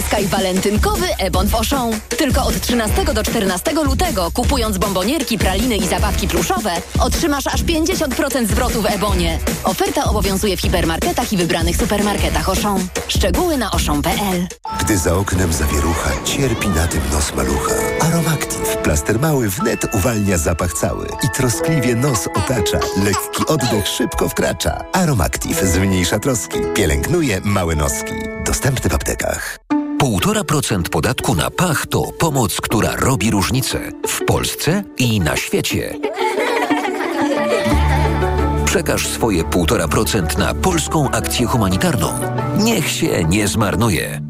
Zyskaj walentynkowy Ebon w Auchan. Tylko od 13 do 14 lutego, kupując bombonierki, praliny i zabawki pluszowe, otrzymasz aż 50% zwrotu w Ebonie. Oferta obowiązuje w hipermarketach i wybranych supermarketach Auchan. Szczegóły na auchan.pl Gdy za oknem zawierucha, cierpi na tym nos malucha. Aromactive, plaster mały wnet uwalnia zapach cały i troskliwie nos otacza. Lekki oddech szybko wkracza. Aromactive zmniejsza troski, pielęgnuje małe noski. Dostępny w aptekach. 1,5% podatku na pach to pomoc, która robi różnicę w Polsce i na świecie. Przekaż swoje 1,5% na polską akcję humanitarną. Niech się nie zmarnuje.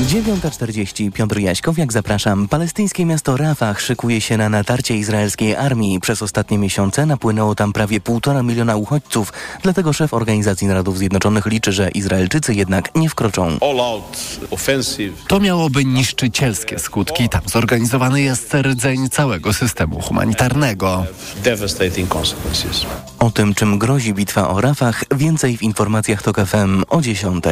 9.40 Piotr Jaśkowiak, zapraszam. Palestyńskie miasto Rafah szykuje się na natarcie izraelskiej armii. Przez ostatnie miesiące napłynęło tam prawie półtora miliona uchodźców, dlatego szef Organizacji Narodów Zjednoczonych liczy, że Izraelczycy jednak nie wkroczą. To miałoby niszczycielskie skutki. Tam zorganizowany jest rdzeń całego systemu humanitarnego. O tym, czym grozi bitwa o Rafah, więcej w informacjach TOK FM o 10.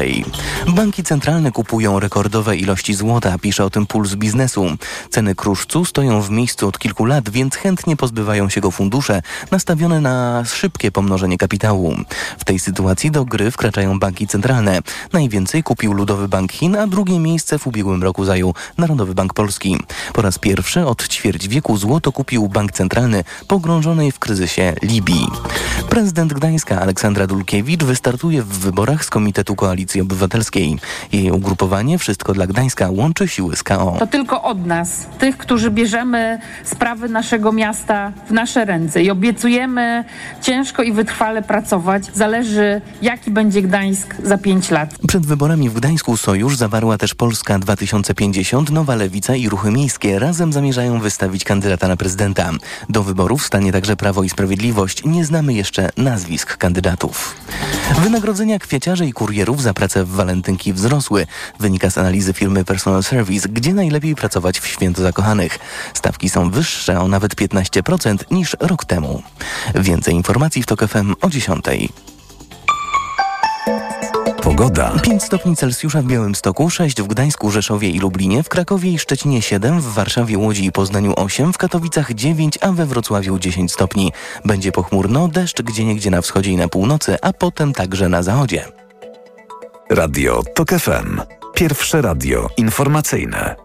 Banki centralne kupują rekordowe ilości złota, pisze o tym Puls Biznesu. Ceny kruszcu stoją w miejscu od kilku lat, więc chętnie pozbywają się go fundusze nastawione na szybkie pomnożenie kapitału. W tej sytuacji do gry wkraczają banki centralne. Najwięcej kupił Ludowy Bank Chin, a drugie miejsce w ubiegłym roku zajął Narodowy Bank Polski. Po raz pierwszy od ćwierć wieku złoto kupił Bank Centralny pogrążonej w kryzysie Libii. Prezydent Gdańska Aleksandra Dulkiewicz wystartuje w wyborach z Komitetu Koalicji Obywatelskiej. Jej ugrupowanie Wszystko dla Gdańska łączy siły z KO. To tylko od nas, tych, którzy bierzemy sprawy naszego miasta w nasze ręce i obiecujemy ciężko i wytrwale pracować, zależy jaki będzie Gdańsk za pięć lat. Przed wyborami w Gdańsku sojusz zawarła też Polska 2050, Nowa Lewica i Ruchy Miejskie. Razem zamierzają wystawić kandydata na prezydenta. Do wyborów stanie także Prawo i Sprawiedliwość. Nie znamy jeszcze nazwisk kandydatów. Wynagrodzenia kwieciarzy i kurierów za pracę w walentynki wzrosły. Wynika z analizy firmy Personal Service, gdzie najlepiej pracować w święto zakochanych. Stawki są wyższe o nawet 15% niż rok temu. Więcej informacji w TOK FM o 10. Pogoda. 5 stopni Celsjusza w Białymstoku, 6 w Gdańsku, Rzeszowie i Lublinie, w Krakowie i Szczecinie 7, w Warszawie, Łodzi i Poznaniu 8, w Katowicach 9, a we Wrocławiu 10 stopni. Będzie pochmurno, deszcz gdzieniegdzie na wschodzie i na północy, a potem także na zachodzie. Radio TOK FM. Pierwsze radio informacyjne.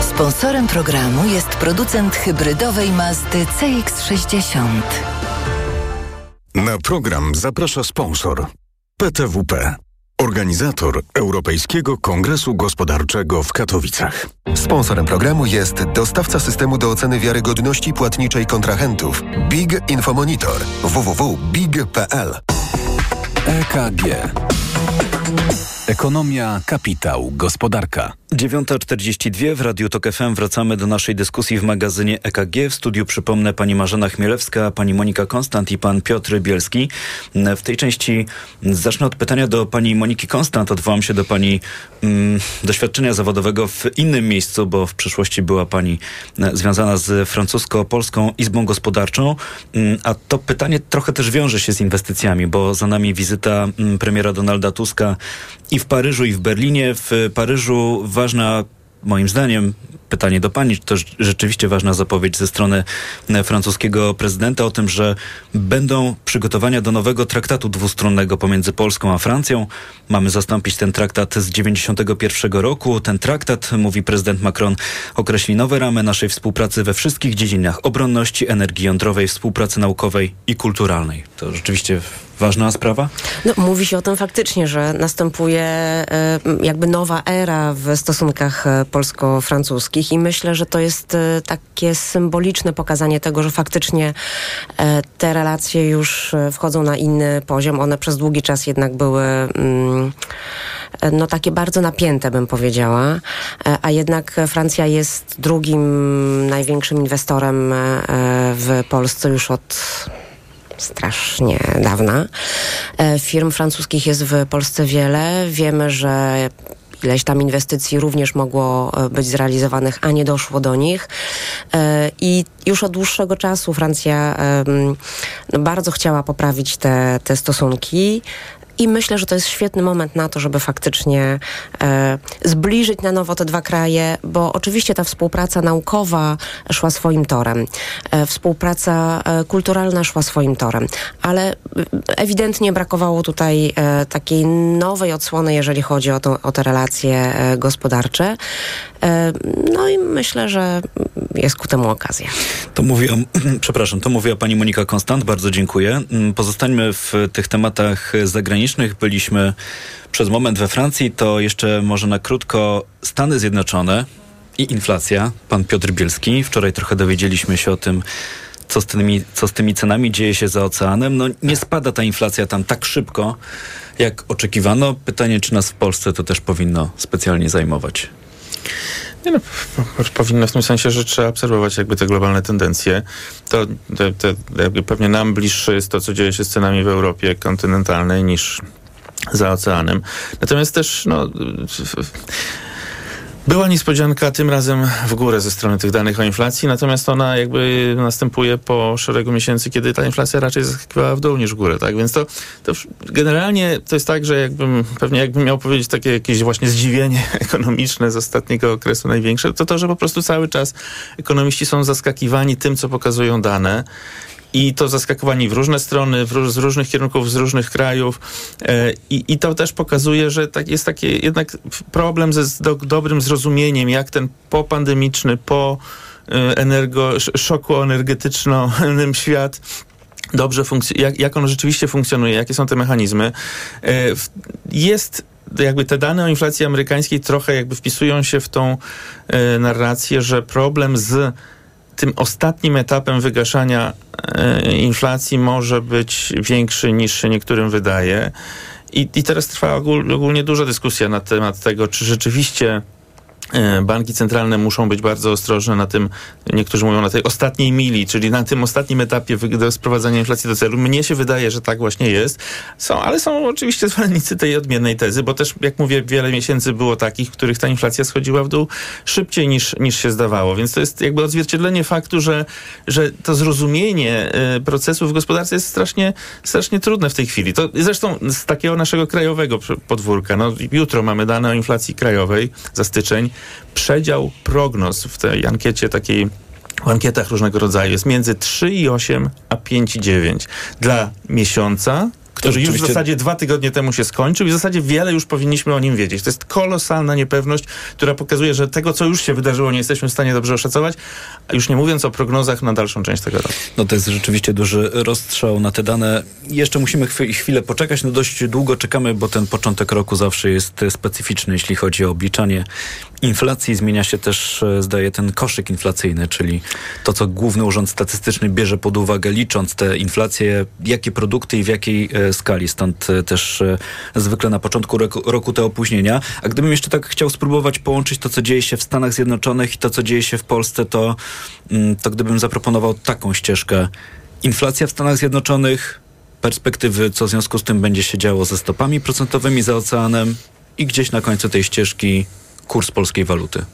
Sponsorem programu jest producent hybrydowej Mazdy CX-60. Na program zaprasza sponsor PTWP, organizator Europejskiego Kongresu Gospodarczego w Katowicach. Sponsorem programu jest dostawca systemu do oceny wiarygodności płatniczej kontrahentów Big Infomonitor www.big.pl EKG. Ekonomia, kapitał, gospodarka. 9.42 w Radiu Tok FM wracamy do naszej dyskusji w magazynie EKG. W studiu przypomnę pani Marzena Chmielewska, pani Monika Konstant i pan Piotr Bielski. W tej części zacznę od pytania do pani Moniki Konstant. Odwołam się do pani mm, doświadczenia zawodowego w innym miejscu, bo w przeszłości była pani e, związana z francusko-polską Izbą Gospodarczą. Mm, a to pytanie trochę też wiąże się z inwestycjami, bo za nami wizyta mm, premiera Donalda Tuska i w Paryżu, i w Berlinie. W Paryżu ważna moim zdaniem pytanie do pani, czy to rzeczywiście ważna zapowiedź ze strony e, francuskiego prezydenta o tym, że będą przygotowania do nowego traktatu dwustronnego pomiędzy Polską a Francją. Mamy zastąpić ten traktat z 91 roku. Ten traktat, mówi prezydent Macron, określi nowe ramy naszej współpracy we wszystkich dziedzinach obronności, energii jądrowej, współpracy naukowej i kulturalnej. To rzeczywiście ważna sprawa? No, mówi się o tym faktycznie, że następuje e, jakby nowa era w stosunkach e, polsko-francuskich i myślę, że to jest e, takie symboliczne pokazanie tego, że faktycznie te relacje już wchodzą na inny poziom. One przez długi czas jednak były mm, no takie bardzo napięte, bym powiedziała, a jednak Francja jest drugim największym inwestorem w Polsce już od strasznie dawna. E, firm francuskich jest w Polsce wiele. Wiemy, że ileś tam inwestycji również mogło e, być zrealizowanych, a nie doszło do nich. E, I już od dłuższego czasu Francja no, bardzo chciała poprawić te, te stosunki. I myślę, że to jest świetny moment na to, żeby faktycznie e, zbliżyć na nowo te dwa kraje, bo oczywiście ta współpraca naukowa szła swoim torem, e, współpraca e, kulturalna szła swoim torem, ale ewidentnie brakowało tutaj e, takiej nowej odsłony, jeżeli chodzi o, to, o te relacje e, gospodarcze. No i myślę, że jest ku temu okazja. To mówiła, przepraszam, to mówiła pani Monika Konstant, bardzo dziękuję. Mm, pozostańmy w tych tematach zagranicznych. Byliśmy przez moment we Francji, to jeszcze może na krótko Stany Zjednoczone i inflacja. Pan Piotr Bielski, wczoraj trochę dowiedzieliśmy się o tym, co z, tymi, co z tymi cenami dzieje się za oceanem. No nie spada ta inflacja tam tak szybko, jak oczekiwano. Pytanie, czy nas w Polsce to też powinno specjalnie zajmować. Nie no, powinno w tym sensie, że trzeba obserwować jakby te globalne tendencje. To jakby pewnie nam bliższe jest to, co dzieje się z cenami w Europie kontynentalnej niż za oceanem. Natomiast też no, była niespodzianka tym razem w górę ze strony tych danych o inflacji, natomiast ona jakby następuje po szeregu miesięcy, kiedy ta inflacja raczej zaskakiwała w dół niż w górę, tak? Więc to, to generalnie to jest tak, że jakbym, pewnie jakbym miał powiedzieć takie jakieś właśnie zdziwienie ekonomiczne z ostatniego okresu największe, to to, że po prostu cały czas ekonomiści są zaskakiwani tym, co pokazują dane i to zaskakowanie w różne strony, w, z różnych kierunków, z różnych krajów. E, I, I to też pokazuje, że tak, jest taki jednak problem ze do, dobrym zrozumieniem, jak ten popandemiczny, po e, energo, szoku energetycznym świat dobrze funkcjonuje, jak, jak on rzeczywiście funkcjonuje, jakie są te mechanizmy. E, jest jakby te dane o inflacji amerykańskiej trochę jakby wpisują się w tą narrację, że problem z tym ostatnim etapem wygaszania e, inflacji może być większy niż się niektórym wydaje. I, i teraz trwa ogólnie duża dyskusja na temat tego, czy rzeczywiście banki centralne muszą być bardzo ostrożne na tym, niektórzy mówią na tej ostatniej mili, czyli na tym ostatnim etapie sprowadzania inflacji do celu. Mnie się wydaje, że tak właśnie jest. Są, ale są oczywiście zwolennicy tej odmiennej tezy, bo też, jak mówię, wiele miesięcy było takich, w których ta inflacja schodziła w dół szybciej niż, niż się zdawało. Więc to jest jakby odzwierciedlenie faktu, że, że to zrozumienie y, procesów w gospodarce jest strasznie, strasznie trudne w tej chwili. To zresztą z takiego naszego krajowego podwórka. No, jutro mamy dane o inflacji krajowej za styczeń przedział prognoz w tej ankiecie takiej w ankietach różnego rodzaju jest między 3,8 a 5,9 dla miesiąca który już w zasadzie dwa tygodnie temu się skończył i w zasadzie wiele już powinniśmy o nim wiedzieć. To jest kolosalna niepewność, która pokazuje, że tego, co już się wydarzyło, nie jesteśmy w stanie dobrze oszacować, a już nie mówiąc o prognozach na dalszą część tego roku. No to jest rzeczywiście duży rozstrzał na te dane. Jeszcze musimy chwilę poczekać, no dość długo czekamy, bo ten początek roku zawsze jest specyficzny, jeśli chodzi o obliczanie inflacji zmienia się też, e, zdaje, ten koszyk inflacyjny, czyli to, co Główny Urząd Statystyczny bierze pod uwagę, licząc te inflacje, jakie produkty i w jakiej e, skali. Stąd e, też zwykle na początku roku, te opóźnienia. A gdybym jeszcze tak chciał spróbować połączyć to, co dzieje się w Stanach Zjednoczonych i to, co dzieje się w Polsce, to, mm, to gdybym zaproponował taką ścieżkę. Inflacja w Stanach Zjednoczonych, perspektywy, co w związku z tym będzie się działo ze stopami procentowymi za oceanem i gdzieś na końcu tej ścieżki kurs polskiej waluty.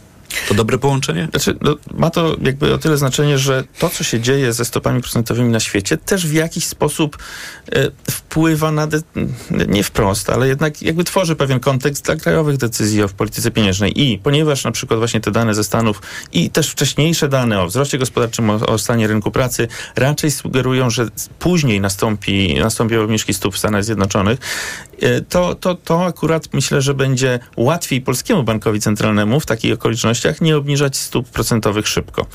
To dobre połączenie? Znaczy, no, ma to jakby o tyle znaczenie, że to, co się dzieje ze stopami procentowymi na świecie, też w jakiś sposób e, wpływa na, de- nie wprost, ale jednak jakby tworzy pewien kontekst dla krajowych decyzji o polityce pieniężnej. I ponieważ na przykład właśnie te dane ze Stanów i też wcześniejsze dane o wzroście gospodarczym, o, o stanie rynku pracy raczej sugerują, że później nastąpi, nastąpią obniżki stóp w Stanach Zjednoczonych, to, to, to akurat myślę, że będzie łatwiej polskiemu bankowi centralnemu w takich okolicznościach nie obniżać stóp procentowych szybko.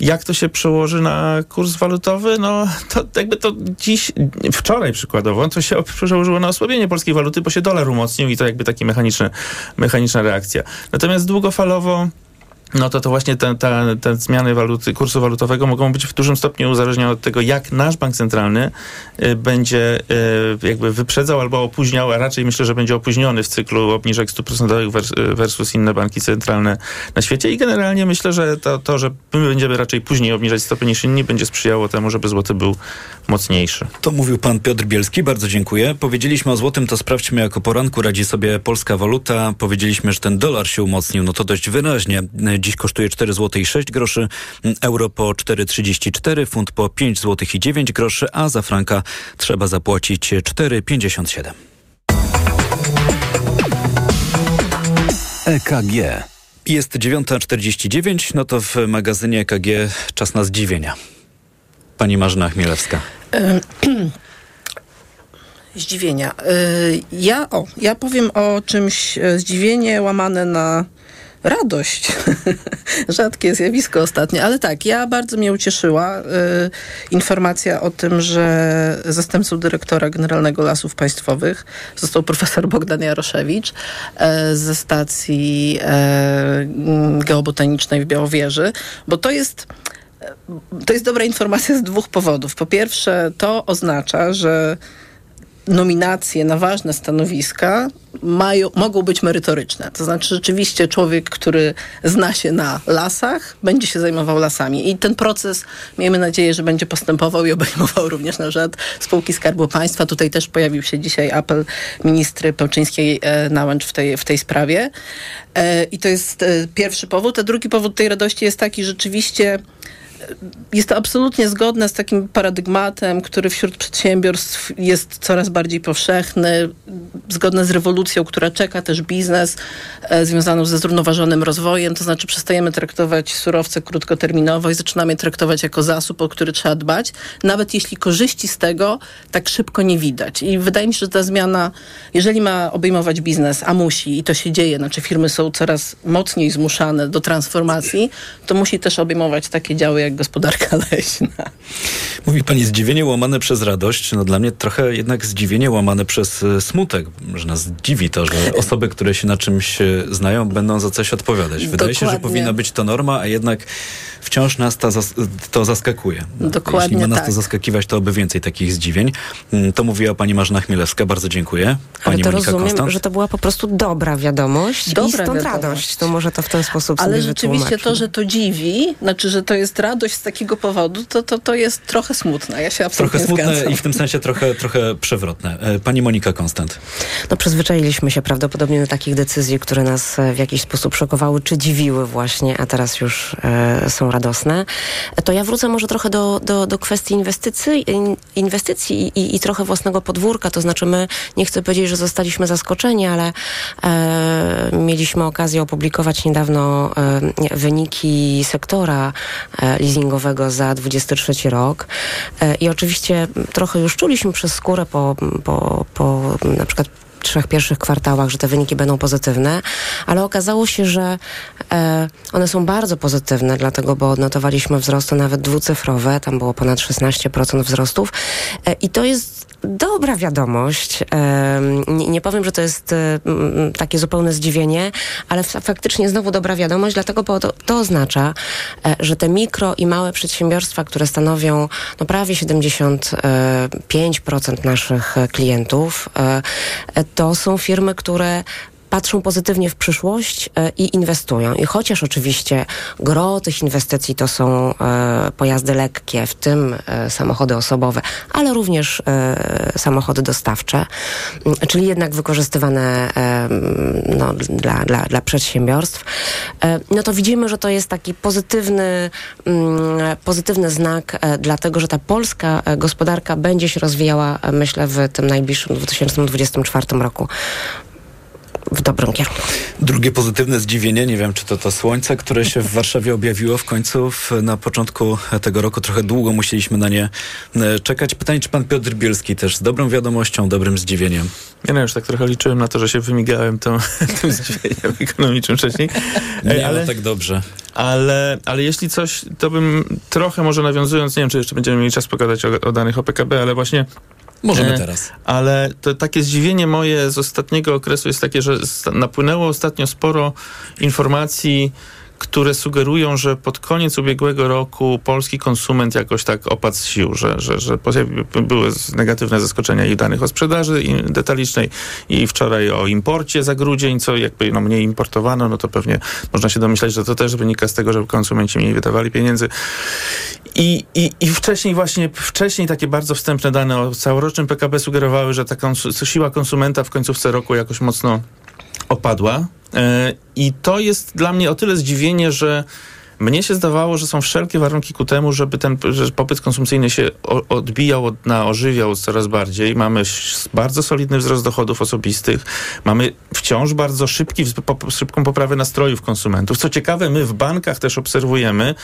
Jak to się przełoży na kurs walutowy? No to jakby to dziś, wczoraj przykładowo, to się przełożyło na osłabienie polskiej waluty, bo się dolar umocnił i to jakby mechaniczny, mechaniczna reakcja. Natomiast długofalowo no to to właśnie te, te, te zmiany waluty, kursu walutowego mogą być w dużym stopniu uzależnione od tego, jak nasz bank centralny y, będzie y, jakby wyprzedzał albo opóźniał, a raczej myślę, że będzie opóźniony w cyklu obniżek stóp procentowych vers, versus inne banki centralne na świecie i generalnie myślę, że to, to, że my będziemy raczej później obniżać stopy niż inni, będzie sprzyjało temu, żeby złoty był mocniejszy. To mówił pan Piotr Bielski, bardzo dziękuję. Powiedzieliśmy o złotym, to sprawdźmy, jako poranku radzi sobie polska waluta. Powiedzieliśmy, że ten dolar się umocnił, no to dość wyraźnie. Dziś kosztuje 4 zł i 6 groszy, euro po 4,34, funt po 5 zł i 9 groszy, a za franka trzeba zapłacić 4,57. EKG. Jest 9.49, no to w magazynie EKG czas na zdziwienia. Pani Marzena Chmielewska. Zdziwienia. Ja, o, ja powiem o czymś zdziwienie łamane na radość. Rzadkie zjawisko ostatnie, ale tak, ja bardzo mnie ucieszyła y, informacja o tym, że zastępcą dyrektora Generalnego Lasów Państwowych został profesor Bogdan Jaroszewicz y, ze stacji y, geobotanicznej w Białowieży, bo to jest to jest dobra informacja z dwóch powodów. Po pierwsze, to oznacza, że nominacje na ważne stanowiska mają, mogą być merytoryczne. To znaczy rzeczywiście człowiek, który zna się na lasach, będzie się zajmował lasami. I ten proces, miejmy nadzieję, że będzie postępował i obejmował również na przykład spółki Skarbu Państwa. Tutaj też pojawił się dzisiaj apel ministry Pełczyńskiej-Nałęcz w tej, w tej sprawie. E, I to jest e, pierwszy powód. A drugi powód tej radości jest taki, rzeczywiście jest to absolutnie zgodne z takim paradygmatem, który wśród przedsiębiorstw jest coraz bardziej powszechny, zgodne z rewolucją, która czeka też biznes e, związaną ze zrównoważonym rozwojem, to znaczy przestajemy traktować surowce krótkoterminowo i zaczynamy je traktować jako zasób, o który trzeba dbać, nawet jeśli korzyści z tego tak szybko nie widać. I wydaje mi się, że ta zmiana, jeżeli ma obejmować biznes, a musi, i to się dzieje, znaczy firmy są coraz mocniej zmuszane do transformacji, to musi też obejmować takie działy jak gospodarka leśna. Mówi pani zdziwienie łamane przez radość. No dla mnie trochę jednak zdziwienie łamane przez e, smutek, że nas dziwi to, że osoby, które się na czymś e, znają, będą za coś odpowiadać. Wydaje Dokładnie. się, że powinna być to norma, a jednak wciąż nas ta zas to zaskakuje. No, Dokładnie Jeśli ma nas tak. to zaskakiwać, to oby więcej takich zdziwień. Mm, to mówiła pani Marzena Chmielewska. Bardzo dziękuję. Pani Ale to Monika rozumiem, Konstant. że to była po prostu dobra wiadomość Dobra i stąd wiadomość. radość. To może to w ten sposób Ale sobie rzeczywiście to, że to dziwi, znaczy, że to jest radość z takiego powodu, to, to, to jest trochę smutne. Ja się absolutnie Trochę smutne zgadzam. i w tym sensie trochę, trochę przewrotne. E, Pani Monika Konstant. No przyzwyczailiśmy się prawdopodobnie do takich decyzji, które nas e, w jakiś sposób szokowały, czy dziwiły właśnie, a teraz już e, są radosne. To ja wrócę może trochę do, do, do kwestii inwestycji, in, inwestycji i, i trochę własnego podwórka, to znaczy my, nie chcę powiedzieć, że zostaliśmy zaskoczeni, ale e, mieliśmy okazję opublikować niedawno e, wyniki sektora e, leasingowego za 23 rok e, i oczywiście trochę już czuliśmy przez skórę po, po, po na przykład trzech pierwszych kwartałach, że te wyniki będą pozytywne, ale okazało się, że e, one są bardzo pozytywne, dlatego, bo odnotowaliśmy wzrosty nawet dwucyfrowe, tam było ponad 16% wzrostów. E, i to jest dobra wiadomość. Nie, powiem, że to jest e, takie zupełne zdziwienie, ale faktycznie znowu dobra wiadomość, dlatego bo to, to oznacza, e, że te mikro i małe przedsiębiorstwa, które stanowią no, prawie 75% naszych klientów, to są firmy, które patrzą pozytywnie w przyszłość e, i inwestują. I chociaż oczywiście gro tych inwestycji to są e, pojazdy lekkie, w tym e, samochody osobowe, ale również samochody dostawcze, czyli jednak wykorzystywane no, dla, dla, dla przedsiębiorstw, no to widzimy, że to jest taki pozytywny, pozytywny znak, dlatego że ta polska gospodarka będzie się rozwijała, myślę, w tym najbliższym 2024 roku w dobrym kierunku. Drugie pozytywne zdziwienie, nie wiem czy to to słońce, które się w Warszawie objawiło w końcu w, na początku tego roku. Trochę długo musieliśmy na nie e, czekać. Pytanie, czy pan Piotr Bielski też z dobrą wiadomością, dobrym zdziwieniem? Ja no już tak trochę liczyłem na to, że się wymigałem tą, tym zdziwieniem ekonomicznym wcześniej. Nie, ale tak dobrze. Ale, ale jeśli coś, to bym trochę może nawiązując, nie wiem, czy jeszcze będziemy mieli czas pogadać o, o danych o PKB, ale właśnie Możemy e, teraz. Ale to takie zdziwienie moje z ostatniego okresu jest takie, że napłynęło ostatnio sporo informacji które sugerują, że pod koniec ubiegłego roku polski konsument jakoś tak opadł z sił, że, że, że były negatywne zaskoczenia i danych o sprzedaży detalicznej i wczoraj o imporcie za grudzień, co jakby no, mniej importowano, no to pewnie można się domyślać, że to też wynika z tego, że konsumenci mniej wydawali pieniędzy. I, i, i wcześniej właśnie, wcześniej takie bardzo wstępne dane o całorocznym PKB sugerowały, że ta siła konsumenta w końcówce roku jakoś mocno opadła. E, I to jest dla mnie o tyle zdziwienie, że mnie się zdawało, że są wszelkie warunki ku temu, żeby ten że popyt konsumpcyjny się odbijał, od, ożywiał coraz bardziej. Mamy bardzo solidny wzrost dochodów osobistych. Mamy wciąż bardzo szybki, szybką poprawę nastrojów konsumentów. Co ciekawe, my w bankach też obserwujemy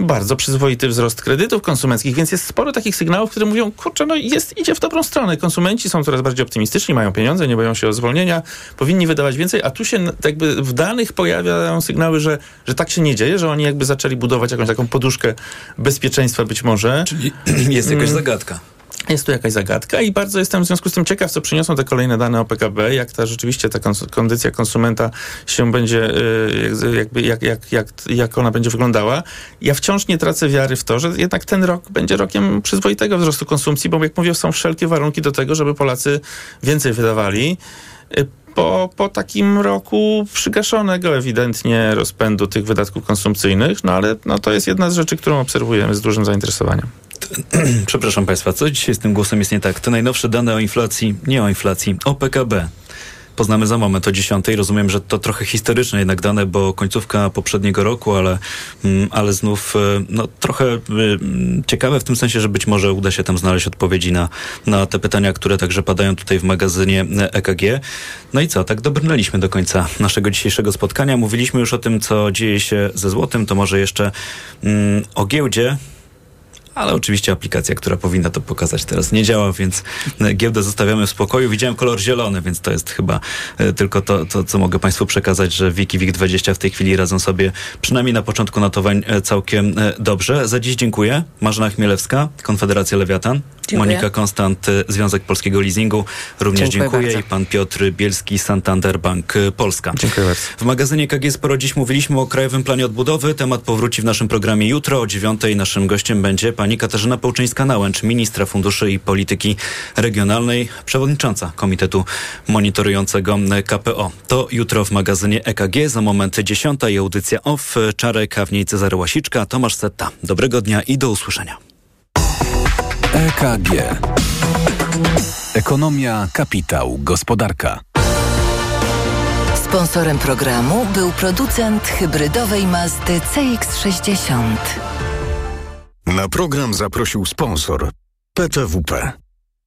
bardzo przyzwoity wzrost kredytów konsumenckich, więc jest sporo takich sygnałów, które mówią, kurczę, no jest, idzie w dobrą stronę. Konsumenci są coraz bardziej optymistyczni, mają pieniądze, nie boją się o zwolnienia, powinni wydawać więcej, a tu się jakby w danych pojawiają sygnały, że, że tak się nie dzieje, że oni jakby zaczęli budować jakąś taką poduszkę bezpieczeństwa być może. Czyli jest jakaś mm. zagadka. Jest tu jakaś zagadka i bardzo jestem w związku z tym ciekaw, co przyniosą te kolejne dane o PKB, jak ta rzeczywiście ta kondycja konsumenta się będzie, y, jakby, jak, jak, jak, jak ona będzie wyglądała. Ja wciąż nie tracę wiary w to, że jednak ten rok będzie rokiem przyzwoitego wzrostu konsumpcji, bo jak mówię, są wszelkie warunki do tego, żeby Polacy więcej wydawali. Po, po takim roku przygaszonego ewidentnie rozpędu tych wydatków konsumpcyjnych, no ale no, to jest jedna z rzeczy, którą obserwujemy z dużym zainteresowaniem. Przepraszam Państwa, co dzisiaj z tym głosem jest nie tak? Te najnowsze dane o inflacji, nie o inflacji, o PKB poznamy za moment o 10. Rozumiem, że to trochę historyczne jednak dane, bo końcówka poprzedniego roku, ale, mm, ale znów e, no, trochę e, ciekawe w tym sensie, że być może uda się tam znaleźć odpowiedzi na, na te pytania, które także padają tutaj w magazynie EKG. No i co, tak dobrnęliśmy do końca naszego dzisiejszego spotkania. Mówiliśmy już o tym, co dzieje się ze złotem, to może jeszcze mm, o giełdzie ale oczywiście aplikacja, która powinna to pokazać teraz nie działa, więc e, giełdę zostawiamy w spokoju. Widziałem kolor zielony, więc to jest chyba e, tylko to, to co mogę Państwu przekazać, że Wiki WIG 20 w tej chwili radzą sobie przynajmniej na początku notowań e, całkiem dobrze. Za dziś dziękuję. Marzena Chmielewska, Konfederacja Lewiatan. Dziękuję. Monika Konstant, Związek Polskiego Leasingu. Również dziękuję. dziękuję. I pan Piotr Bielski, Santander Bank Polska. Dziękuję bardzo. W magazynie KG Sporo dziś mówiliśmy o Krajowym Planie Odbudowy. Temat powróci w naszym programie jutro o dziewiątej. Naszym gościem będzie pani Katarzyna Pełczyńska-Nałęcz, ministra funduszy i polityki regionalnej, przewodnicząca Komitetu Monitorującego KPO. To jutro w magazynie EKG. Za moment dziesiąta i audycja OFF. Czarek, a w niej Cezary Łasiczka, Tomasz Setta. Dobrego dnia i do usłyszenia. EKG. Ekonomia, kapitał, gospodarka. Sponsorem programu był producent hybrydowej Mazdy CX-60. Na program zaprosił sponsor PTWP,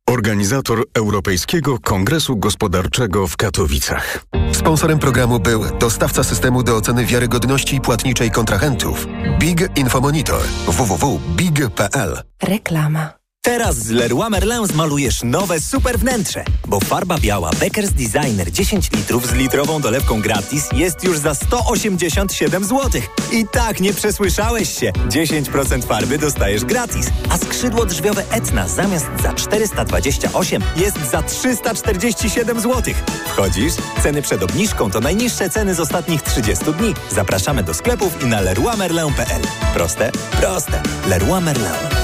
organizator Europejskiego Kongresu Gospodarczego w Katowicach. Sponsorem programu był dostawca systemu do oceny wiarygodności płatniczej kontrahentów Big Infomonitor www.big.pl. Reklama. Teraz z Leroy Merlin zmalujesz nowe super wnętrze, bo farba biała Beckers Designer 10 litrów z litrową dolewką gratis jest już za 187 zł. I tak nie przesłyszałeś się. 10% farby dostajesz gratis, a skrzydło drzwiowe Etna zamiast za 428 jest za 347 zł. Wchodzisz? Ceny przed obniżką to najniższe ceny z ostatnich 30 dni. Zapraszamy do sklepów i na leroymerlin.pl. Proste? Proste. Leroy Merlin.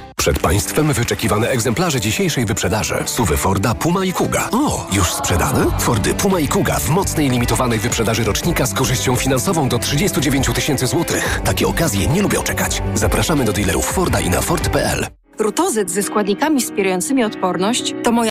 Przed Państwem wyczekiwane egzemplarze dzisiejszej wyprzedaży. Suwy Forda, Puma i Kuga. O, już sprzedane? Fordy Puma i Kuga w mocnej limitowanej wyprzedaży rocznika z korzyścią finansową do 39 tysięcy złotych. Takie okazje nie lubią czekać. Zapraszamy do dealerów Forda i na Ford.pl. Rutozyt ze składnikami wspierającymi odporność to moja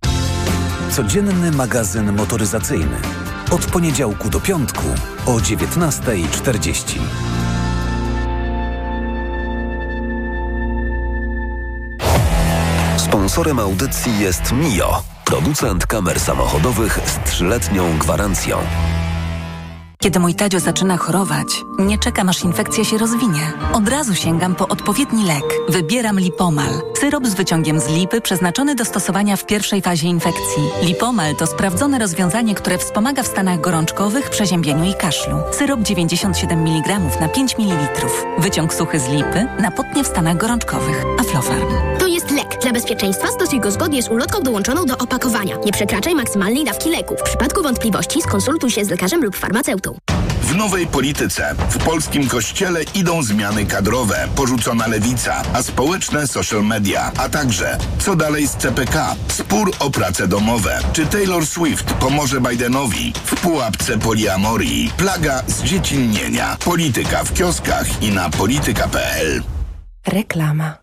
Codzienny magazyn motoryzacyjny. Od poniedziałku do piątku o 19.40. Sponsorem audycji jest Mio, producent kamer samochodowych z trzyletnią gwarancją. Kiedy mój Tadzio zaczyna chorować, nie czekam aż infekcja się rozwinie. Od razu sięgam po odpowiedni lek. Wybieram Lipomal. Syrop z wyciągiem z lipy przeznaczony do stosowania w pierwszej fazie infekcji. Lipomal to sprawdzone rozwiązanie, które wspomaga w stanach gorączkowych, przeziębieniu i kaszlu. Syrop 97 mg na 5 ml. Wyciąg suchy z lipy na potnie w stanach gorączkowych. Aflofarm. To jest lek. Dla bezpieczeństwa stosuj go zgodnie z ulotką dołączoną do opakowania. Nie przekraczaj maksymalnej dawki leku. W przypadku wątpliwości skonsultuj się z lekarzem lub farmaceutą. W nowej polityce w polskim kościele idą zmiany kadrowe, porzucona lewica, a społeczne social media, a także co dalej z CPK, spór o prace domowe. Czy Taylor Swift pomoże Bidenowi w pułapce poliamorii, plaga zdziecinnienia, polityka w kioskach i na polityka.pl. Reklama.